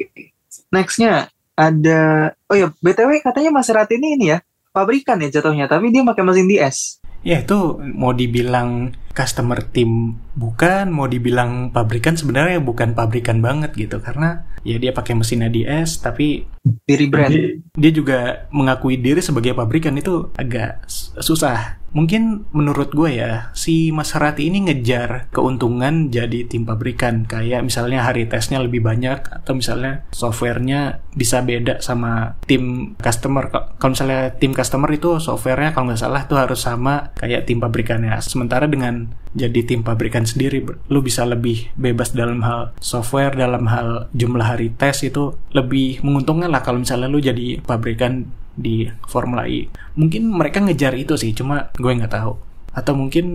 Nextnya ada oh ya btw katanya Maserati ini ini ya pabrikan ya jatuhnya tapi dia pakai mesin DS. ya itu mau dibilang customer team bukan mau dibilang pabrikan sebenarnya bukan pabrikan banget gitu. Karena ya dia pakai mesinnya DS tapi Diri brand. Jadi, dia juga mengakui diri sebagai pabrikan itu agak susah. Mungkin menurut gue ya, si Maserati ini ngejar keuntungan jadi tim pabrikan. Kayak misalnya hari tesnya lebih banyak, atau misalnya softwarenya bisa beda sama tim customer. Ka- Kalau misalnya tim customer itu softwarenya kalau nggak salah tuh harus sama kayak tim pabrikannya. Sementara dengan jadi tim pabrikan sendiri, lu bisa lebih bebas dalam hal software, dalam hal jumlah hari tes itu lebih menguntungkan lah kalau misalnya lu jadi pabrikan di Formula E. Mungkin mereka ngejar itu sih, cuma gue nggak tahu. Atau mungkin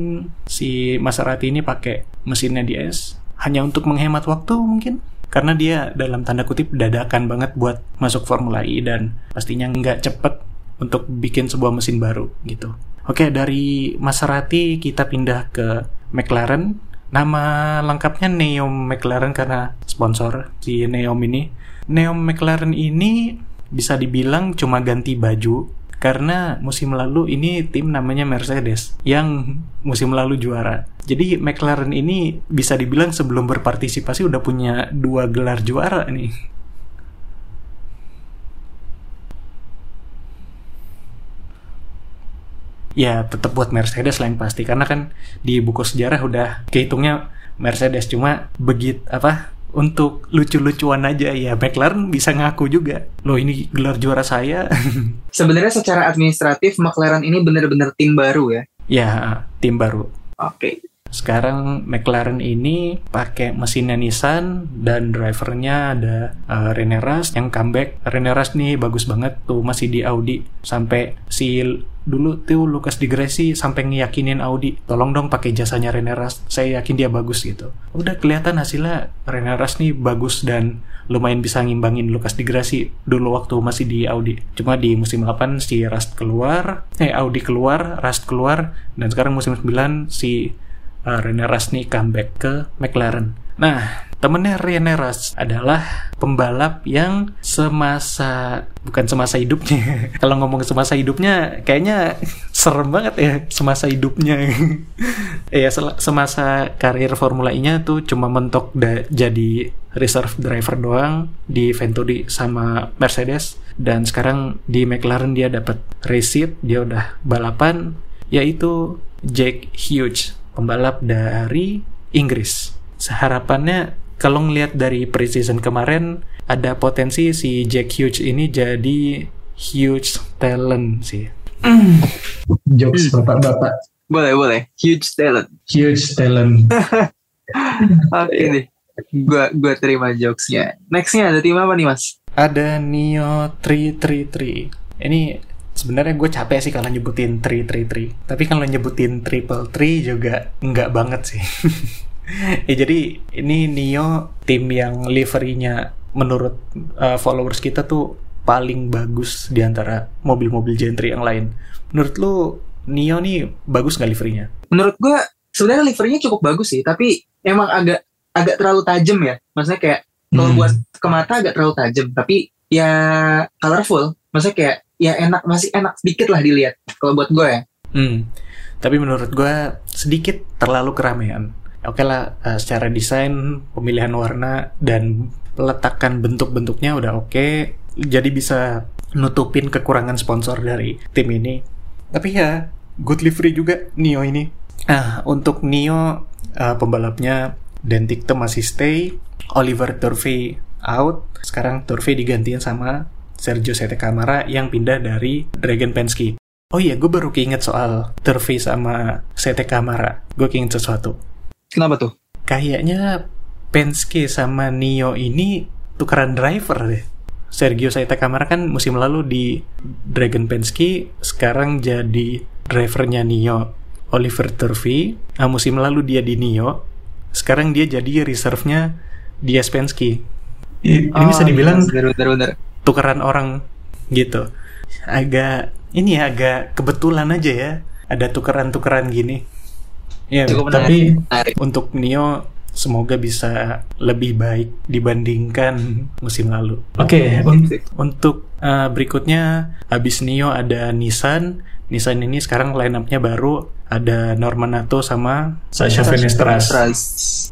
si Maserati ini pakai mesinnya DS hanya untuk menghemat waktu mungkin karena dia dalam tanda kutip dadakan banget buat masuk Formula E dan pastinya nggak cepet untuk bikin sebuah mesin baru gitu. Oke dari Maserati kita pindah ke McLaren. Nama lengkapnya Neom McLaren karena sponsor si Neom ini. Neom McLaren ini bisa dibilang cuma ganti baju karena musim lalu ini tim namanya Mercedes yang musim lalu juara. Jadi McLaren ini bisa dibilang sebelum berpartisipasi udah punya dua gelar juara nih. Ya tetap buat Mercedes yang pasti. Karena kan di buku sejarah udah kehitungnya Mercedes. Cuma begit apa untuk lucu-lucuan aja ya McLaren bisa ngaku juga. Loh ini gelar juara saya. Sebenarnya secara administratif McLaren ini benar-benar tim baru ya. ya tim baru. Oke. sekarang McLaren ini pakai mesinnya Nissan dan drivernya ada uh, Rene Rast. Yang comeback Rene Rast nih bagus banget tuh masih di Audi. Sampai si dulu tuh Lucas Di Grassi sampai ngiyakinin Audi tolong dong pakai jasanya Rene Rast saya yakin dia bagus gitu udah kelihatan hasilnya Rene Rast nih bagus dan lumayan bisa ngimbangin Lucas Di Grassi dulu waktu masih di Audi cuma di musim 8 si Rast keluar eh Audi keluar Rast keluar dan sekarang musim 9 si uh, nih comeback ke McLaren. Nah, temennya Rene Rast adalah pembalap yang semasa bukan semasa hidupnya. Kalau ngomong semasa hidupnya, kayaknya serem banget ya semasa hidupnya. ya semasa karir Formula E-nya tuh cuma mentok jadi reserve driver doang di Venturi sama Mercedes dan sekarang di McLaren dia dapat race seat, dia udah balapan yaitu Jack Hughes pembalap dari Inggris. Seharapannya kalau ngelihat dari preseason kemarin ada potensi si Jack Hughes ini jadi huge talent sih. jokes bapak-bapak. Boleh boleh. Huge talent. Huge talent. Oke deh. Gua gua terima jokesnya. Nextnya ada tim apa nih mas? Ada Neo 333. Ini sebenarnya gue capek sih kalau nyebutin 333. Tapi kalau nyebutin triple three juga enggak banget sih. ya jadi ini Neo tim yang liverynya menurut uh, followers kita tuh paling bagus di antara mobil-mobil gentry yang lain. Menurut lu Neo nih bagus nggak liverynya? Menurut gua sebenarnya liverynya cukup bagus sih, tapi emang agak agak terlalu tajam ya. Maksudnya kayak kalau Hmm. buat ke mata agak terlalu tajam, tapi ya colorful. Maksudnya kayak ya enak masih enak sedikit lah dilihat kalau buat gue ya. Hmm. Tapi menurut gue sedikit terlalu keramaian. Oke lah, uh, secara desain, pemilihan warna dan letakkan bentuk-bentuknya udah oke. Jadi bisa nutupin kekurangan sponsor dari tim ini. Tapi ya, good livery juga Nio ini. Ah, untuk Nio uh, pembalapnya Dan Ticktum masih stay, Oliver Turvey out. Sekarang Turvey digantiin sama Sergio Sete Camara yang pindah dari Dragon Penske. Oh iya, gue baru keinget soal Turvey sama Sete Camara. Gue keinget sesuatu. Kenapa tuh? Kayaknya Penske sama Nio ini tukeran driver deh. Sergio Sete Camara kan musim lalu di Dragon Penske, sekarang jadi drivernya Nio. Oliver Turvey, nah musim lalu dia di Nio, sekarang dia jadi reserve-nya di Penske. Ini bisa Oh, dibilang iya, bener, bener, bener. tukeran orang gitu. Agak ini ya agak kebetulan aja ya ada tukeran-tukeran gini. Ya, Cukup tapi menarik. untuk Nio semoga bisa lebih baik dibandingkan musim lalu. Oke, un- Untuk uh, berikutnya habis Nio ada Nissan. Nissan ini sekarang line up-nya baru ada Norman Nato sama Sasha Fenestras.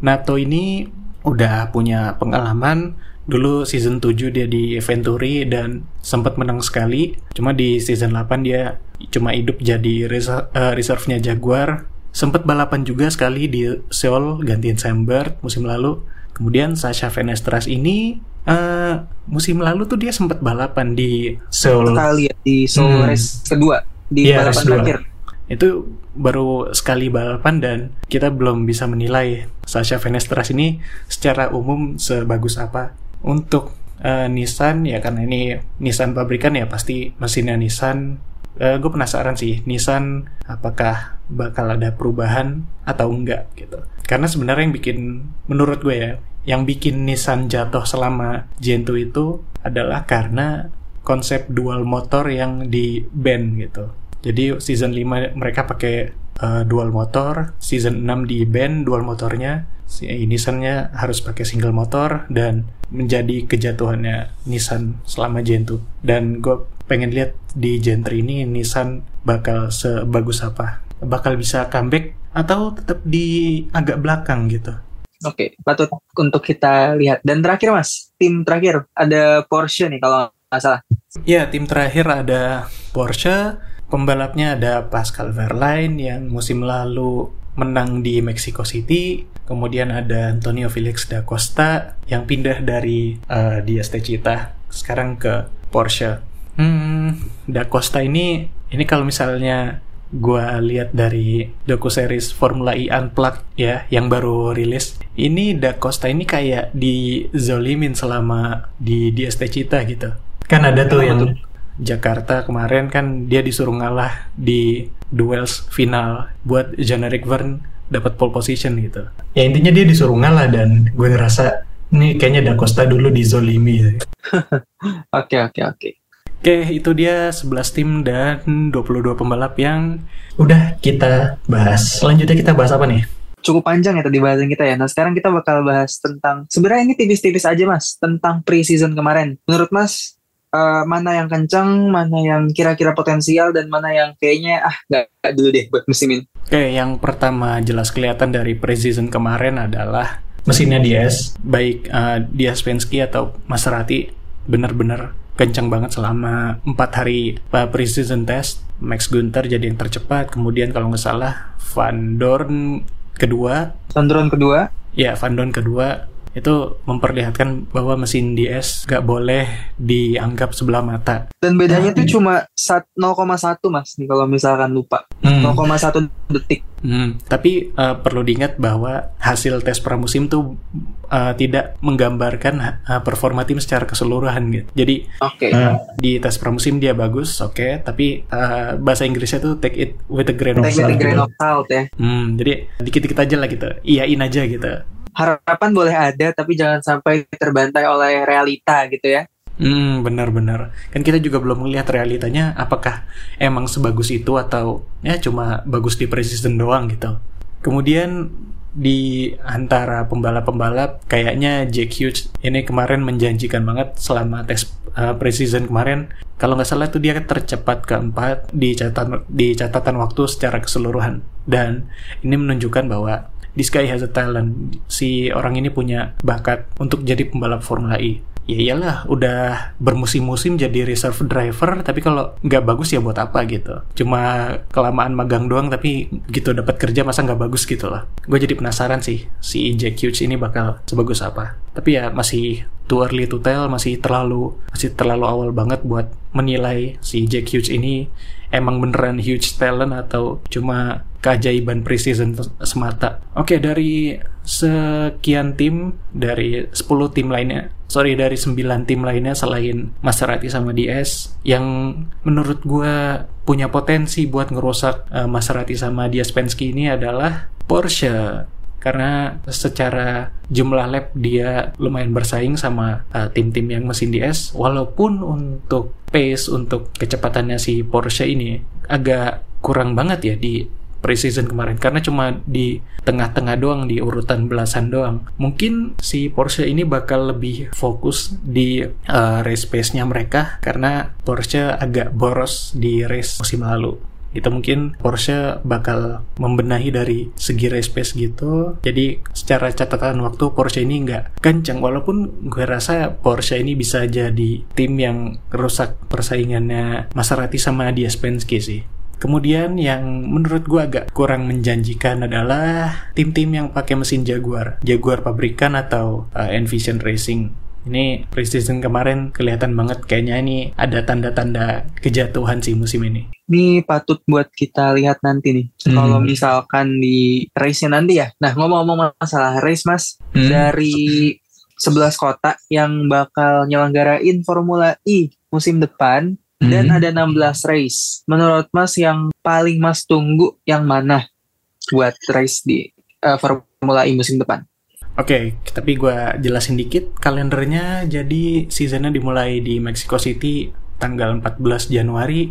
Nato ini udah punya pengalaman dulu season 7 dia di Venturi dan sempat menang sekali cuma di season 8 dia cuma hidup jadi reser- eh, reserve-nya Jaguar sempat balapan juga sekali di Seoul gantiin Sam Bird musim lalu kemudian Sasha Fenestras ini eh, musim lalu tuh dia sempat balapan di Seoul. Sekali ya di Seoul Hmm. race kedua di Iya, balapan terakhir. itu baru sekali balapan dan kita belum bisa menilai Sasha Fenestras ini secara umum sebagus apa. Untuk eh, Nissan ya karena ini Nissan pabrikan ya pasti mesinnya Nissan. Gue penasaran sih Nissan apakah bakal ada perubahan atau enggak gitu. Karena sebenarnya yang bikin menurut gue ya yang bikin Nissan jatuh selama Gen 2 itu adalah karena konsep dual motor yang di ban gitu. Jadi season 5 mereka pakai uh, dual motor, season 6 di ban dual motornya, si Nissan-nya harus pakai single motor dan menjadi kejatuhannya Nissan selama Gen 2. Dan gue pengen lihat di Gen 3 ini Nissan bakal sebagus apa. Bakal bisa comeback atau tetap di agak belakang gitu. Oke, patut untuk kita lihat. Dan terakhir mas, tim terakhir ada Porsche nih kalau nggak salah. Ya, tim terakhir ada Porsche, pembalapnya ada Pascal Verlaine yang musim lalu menang di Mexico City, kemudian ada Antonio Felix da Costa yang pindah dari uh, Techeetah sekarang ke Porsche. Hmm, da Costa ini ini kalau misalnya gua lihat dari doku series Formula E Unplugged ya yang baru rilis ini Da Costa ini kayak dizolimin selama di Diaz Techeetah gitu Kan ada tuh yang Jakarta kemarin kan dia disuruh ngalah di duels final buat Generic Vern dapat pole position gitu. ya intinya dia disuruh ngalah dan gue ngerasa ini kayaknya Da Costa dulu dizolimi. Oke, oke, oke. Oke, itu dia 11 tim dan 22 pembalap yang Udah kita bahas. Selanjutnya kita bahas apa nih? Cukup panjang ya tadi bahasan kita ya. Nah sekarang kita bakal bahas tentang sebenarnya ini tipis-tipis aja mas tentang pre-season kemarin. Menurut mas eh, mana yang kencang, mana yang kira-kira potensial dan mana yang kayaknya ah nggak dulu deh buat musim ini. Oke, yang pertama jelas kelihatan dari preseason kemarin adalah Mesinnya DS. baik uh, Diaz Penske atau Maserati benar-benar kencang banget selama empat hari uh, preseason test. Max Gunther jadi yang tercepat, kemudian kalau nggak salah Van Dorn kedua, Sandron kedua, ya Van Dorn kedua itu memperlihatkan bahwa mesin DS gak boleh dianggap sebelah mata. dan bedanya tuh cuma sat- 0,1 mas nih kalau misalkan lupa. Hmm. 0,1 detik. Hmm, tapi uh, perlu diingat bahwa hasil tes pramusim tuh uh, tidak menggambarkan uh, performa tim secara keseluruhan gitu. Jadi Oke. Nah, di tes pramusim dia bagus, oke, tapi uh, bahasa Inggrisnya tuh take it with a grain of Take it salt. a grain of salt ya. Hmm, jadi dikit-dikit aja lah gitu, iyain aja gitu. Harapan boleh ada tapi jangan sampai terbantai oleh realita gitu ya. Hmm, benar-benar. Kan kita juga belum melihat realitanya apakah emang sebagus itu atau ya cuma bagus di preseason doang gitu. Kemudian di antara pembalap-pembalap kayaknya Jack Hughes ini kemarin menjanjikan banget selama tes uh, preseason kemarin. Kalau nggak salah itu dia tercepat keempat di catatan di catatan waktu secara keseluruhan. Dan ini menunjukkan bahwa this guy has a talent. Si orang ini punya bakat untuk jadi pembalap Formula E ya iyalah udah bermusim-musim jadi reserve driver tapi kalau nggak bagus ya buat apa gitu. Cuma kelamaan magang doang tapi gitu dapat kerja masa nggak bagus gitu lah. Gue jadi penasaran sih si Jack Hughes ini bakal sebagus apa. Tapi ya masih too early to tell masih terlalu masih terlalu awal banget buat menilai si Jack Hughes ini emang beneran huge talent atau cuma keajaiban preseason semata. Oke, dari sekian tim dari 10 tim lainnya, sorry dari 9 tim lainnya selain Maserati sama DS yang menurut gue punya potensi buat ngerusak uh, Maserati sama Diaz Penske ini adalah Porsche. Karena secara jumlah lap dia lumayan bersaing sama uh, tim-tim yang mesin DS walaupun untuk pace untuk kecepatannya si Porsche ini agak kurang banget ya di preseason kemarin. Karena cuma di tengah-tengah doang di urutan belasan doang. Mungkin si Porsche ini bakal lebih fokus di uh, race pace-nya mereka karena Porsche agak boros di race musim lalu. Itu mungkin Porsche bakal membenahi dari segi race pace gitu. Jadi secara catatan waktu Porsche ini nggak kencang walaupun gue rasa Porsche ini bisa jadi tim yang rusak persaingannya Maserati sama Diaz Penske sih Kemudian yang menurut gue agak kurang menjanjikan adalah tim-tim yang pakai mesin Jaguar, Jaguar pabrikan atau uh, Envision Racing. Ini preseason kemarin kelihatan banget kayaknya ini ada tanda-tanda kejatuhan sih musim ini. Ini patut buat kita lihat nanti nih. Hmm. Kalau misalkan di race nanti ya. Nah ngomong-ngomong masalah race mas, hmm. dari 11 kota yang bakal nyelenggarain Formula E musim depan hmm. dan ada 16 race. Menurut Mas yang paling Mas tunggu yang mana buat race di uh, Formula E musim depan? Oke, okay, tapi gue jelasin dikit kalendernya. Jadi seasonnya dimulai di Mexico City tanggal 14 Januari,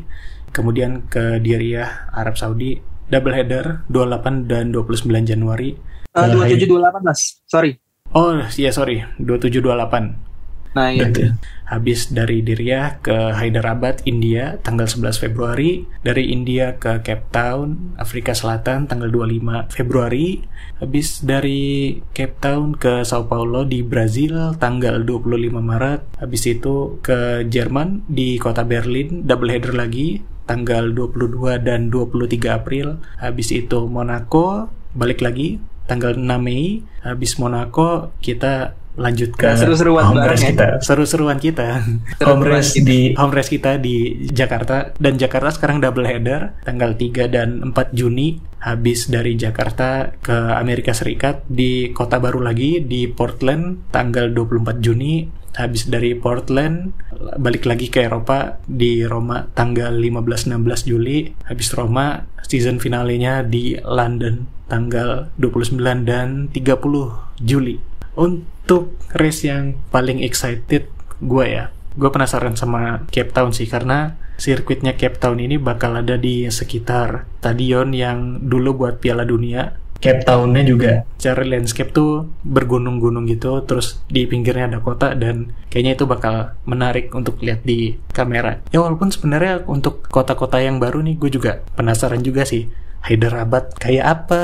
kemudian ke Diriyah, Arab Saudi, double header 28 dan 29 Januari. Uh, 2728 mas, sorry. Oh iya sorry, 2728. Nah, iya. Betul. Habis dari Diriyah ke Hyderabad, India, tanggal 11 Februari. Dari India ke Cape Town, Afrika Selatan, tanggal 25 Februari. Habis dari Cape Town ke Sao Paulo di Brazil, tanggal 25 Maret. Habis itu ke Jerman di kota Berlin, double header lagi, tanggal 22 dan 23 April. Habis itu Monaco, balik lagi tanggal 6 Mei. Habis Monaco kita lanjut ke seru-seruan home race ya. kita. Seru-seruan kita. Home race di home race kita di Jakarta. Dan Jakarta sekarang double header. Tanggal 3 dan 4 Juni. Habis dari Jakarta ke Amerika Serikat. Di kota baru lagi di Portland. Tanggal 24 Juni. Habis dari Portland balik lagi ke Eropa. Di Roma tanggal 15-16 Juli. Habis Roma season finalenya di London. Tanggal 29 dan 30 Juli untuk race yang paling excited gue ya, gue penasaran sama Cape Town sih karena sirkuitnya Cape Town ini bakal ada di sekitar stadion yang dulu buat Piala Dunia. Cape Townnya juga. Cara landscape tuh bergunung-gunung gitu, terus di pinggirnya ada kota dan kayaknya itu bakal menarik untuk lihat di kamera. Ya walaupun sebenarnya untuk kota-kota yang baru nih gue juga penasaran juga sih Hyderabad kayak apa,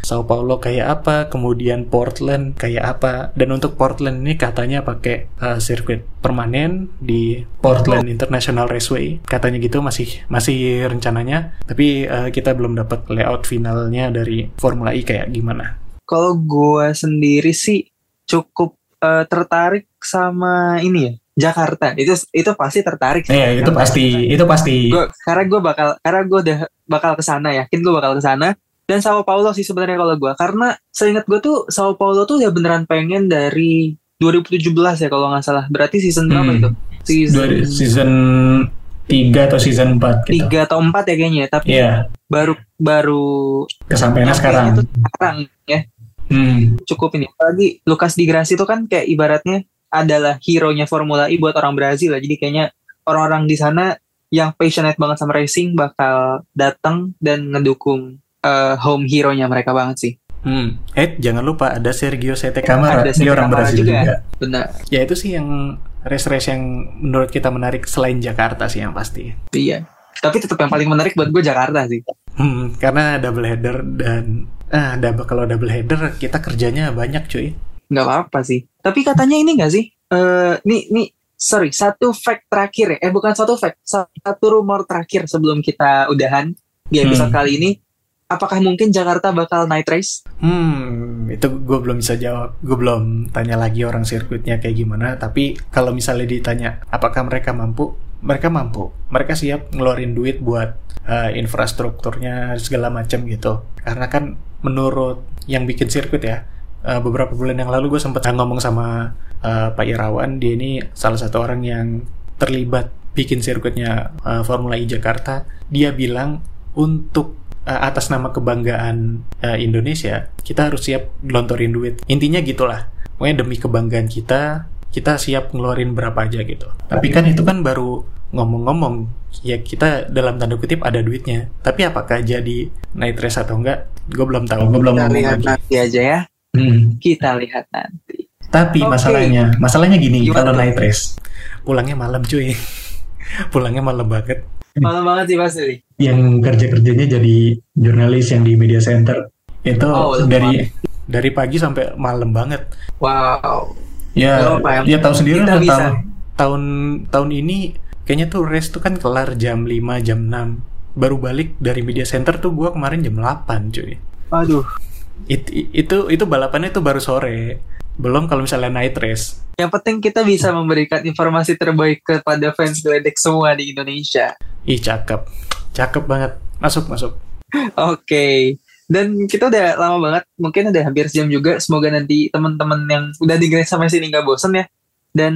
Sao Paulo kayak apa, kemudian Portland kayak apa. Dan untuk Portland ini katanya pakai uh, sirkuit permanen di Portland International Raceway. Katanya gitu masih masih rencananya, tapi uh, kita belum dapat layout finalnya dari Formula E kayak gimana. Kalau gue sendiri sih cukup uh, tertarik sama ini ya Jakarta itu itu pasti tertarik sih. Iya itu pasti itu pasti. Gua, karena gue bakal karena gue udah bakal ke sana yakin gue bakal ke sana dan Sao Paulo sih sebenarnya kalau gue karena seingat gue tuh Sao Paulo tuh ya beneran pengen dari 2017 ya kalau nggak salah berarti season hmm. berapa itu season season tiga atau season 4 gitu. tiga atau empat ya kayaknya tapi yeah. baru baru kesampaian sekarang itu sekarang ya hmm. cukup ini lagi Lukas Di Grassi itu kan kayak ibaratnya adalah hero-nya Formula E buat orang Brazil lah. Jadi kayaknya orang-orang di sana yang passionate banget sama racing bakal datang dan ngedukung uh, home hero-nya mereka banget sih. Hmm. Eh, jangan lupa ada Sergio Sete Camara, ada dia orang Brazil juga. juga. Benar. Ya itu sih yang race-race yang menurut kita menarik selain Jakarta sih yang pasti. Iya. Tapi tetap yang paling menarik buat gue Jakarta sih. Hmm, karena double header dan ah double kalau double header kita kerjanya banyak cuy. Nggak apa-apa sih. Tapi katanya ini nggak sih? Eh, nih, nih, sorry, satu fact terakhir ya. Eh, bukan satu fact, satu rumor terakhir sebelum kita udahan di episode Hmm. kali ini. Apakah mungkin Jakarta bakal night race? Hmm, itu gue belum bisa jawab. Gue belum tanya lagi orang sirkuitnya kayak gimana. Tapi kalau misalnya ditanya, apakah mereka mampu? Mereka mampu. Mereka siap ngeluarin duit buat eh, infrastrukturnya segala macam gitu. Karena kan menurut yang bikin sirkuit ya, eh, beberapa bulan yang lalu gue sempat ngomong sama eh, Pak Irawan. Dia ini salah satu orang yang terlibat bikin sirkuitnya eh, Formula E Jakarta. Dia bilang untuk eh, atas nama kebanggaan eh, Indonesia, kita harus siap gelontorin duit. Intinya gitulah. Pokoknya demi kebanggaan kita, kita siap ngeluarin berapa aja gitu. Tapi kan itu kan baru ngomong-ngomong, ya kita dalam tanda kutip ada duitnya. Tapi apakah jadi night race atau enggak, gue belum tahu. Gue belum ngomong lagi. aja ya. Hmm. Kita lihat nanti. Tapi Oke. masalahnya, masalahnya gini Gimana kalau tuh? night race, Pulangnya malam cuy. Pulangnya malam banget. Malam banget sih Mas Willy. yang kerja kerjanya jadi jurnalis yang di media center itu Oh, dari Dari pagi sampai malam banget. Wow. ya yang ya tahu sendiri kita lah bisa. tahu Tahun tahun ini kayaknya tuh race tuh kan kelar jam 5, jam 6. Baru balik dari media center tuh gua kemarin jam 8 cuy. Waduh. It- itu itu balapannya tuh baru sore. Belum kalau misalnya night race. Yang penting kita bisa memberikan informasi terbaik kepada fans Gledek semua di Indonesia. Ih cakep. Cakep banget. Masuk masuk. Oke. Dan kita udah lama banget, mungkin udah hampir sejam juga. Semoga nanti teman-teman yang udah dengerin sampai sini nggak bosen ya. Dan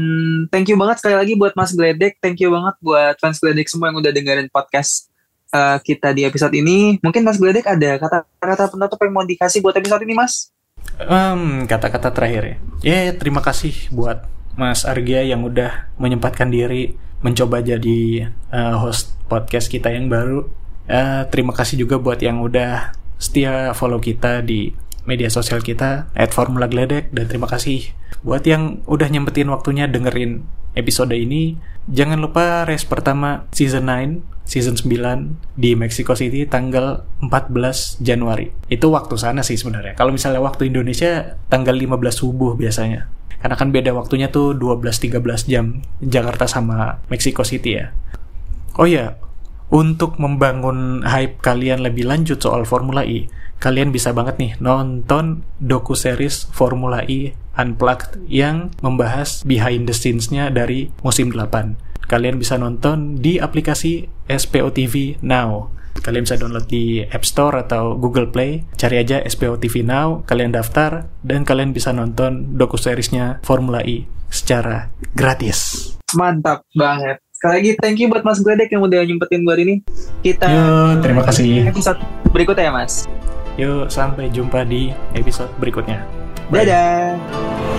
thank you banget sekali lagi buat Mas Gledek, thank you banget buat fans Gledek semua yang udah dengerin podcast uh, kita di episode ini. Mungkin Mas Gledek ada kata-kata penutup yang mau dikasih buat episode ini, Mas? Em, kata-kata terakhir ya. Ya, terima kasih buat Mas Argia yang udah menyempatkan diri mencoba jadi eh, host podcast kita yang baru. Eh, terima kasih juga buat yang udah setia follow kita di media sosial kita @formulagledek dan terima kasih buat yang udah nyempetin waktunya dengerin episode ini. Jangan lupa race pertama season 9, season 9 di Mexico City tanggal 14 Januari. Itu waktu sana sih sebenarnya. Kalau misalnya waktu Indonesia tanggal 15 subuh biasanya. Karena kan beda waktunya tuh 12-13 jam Jakarta sama Mexico City ya. Oh ya, untuk membangun hype kalian lebih lanjut soal Formula E, kalian bisa banget nih nonton doku series Formula E Unplugged yang membahas behind the scenes-nya dari musim 8. Kalian bisa nonton di aplikasi SPO TV Now. Kalian bisa download di App Store atau Google Play. Cari aja SPO TV Now, kalian daftar, dan kalian bisa nonton doku seriesnya Formula E secara gratis. Mantap banget. Sekali lagi thank you buat Mas Gledek yang udah nyempetin buat ini. Kita Yo, terima kasih episode berikutnya ya, Mas. Yuk, sampai jumpa di episode berikutnya. Bye. Dadah.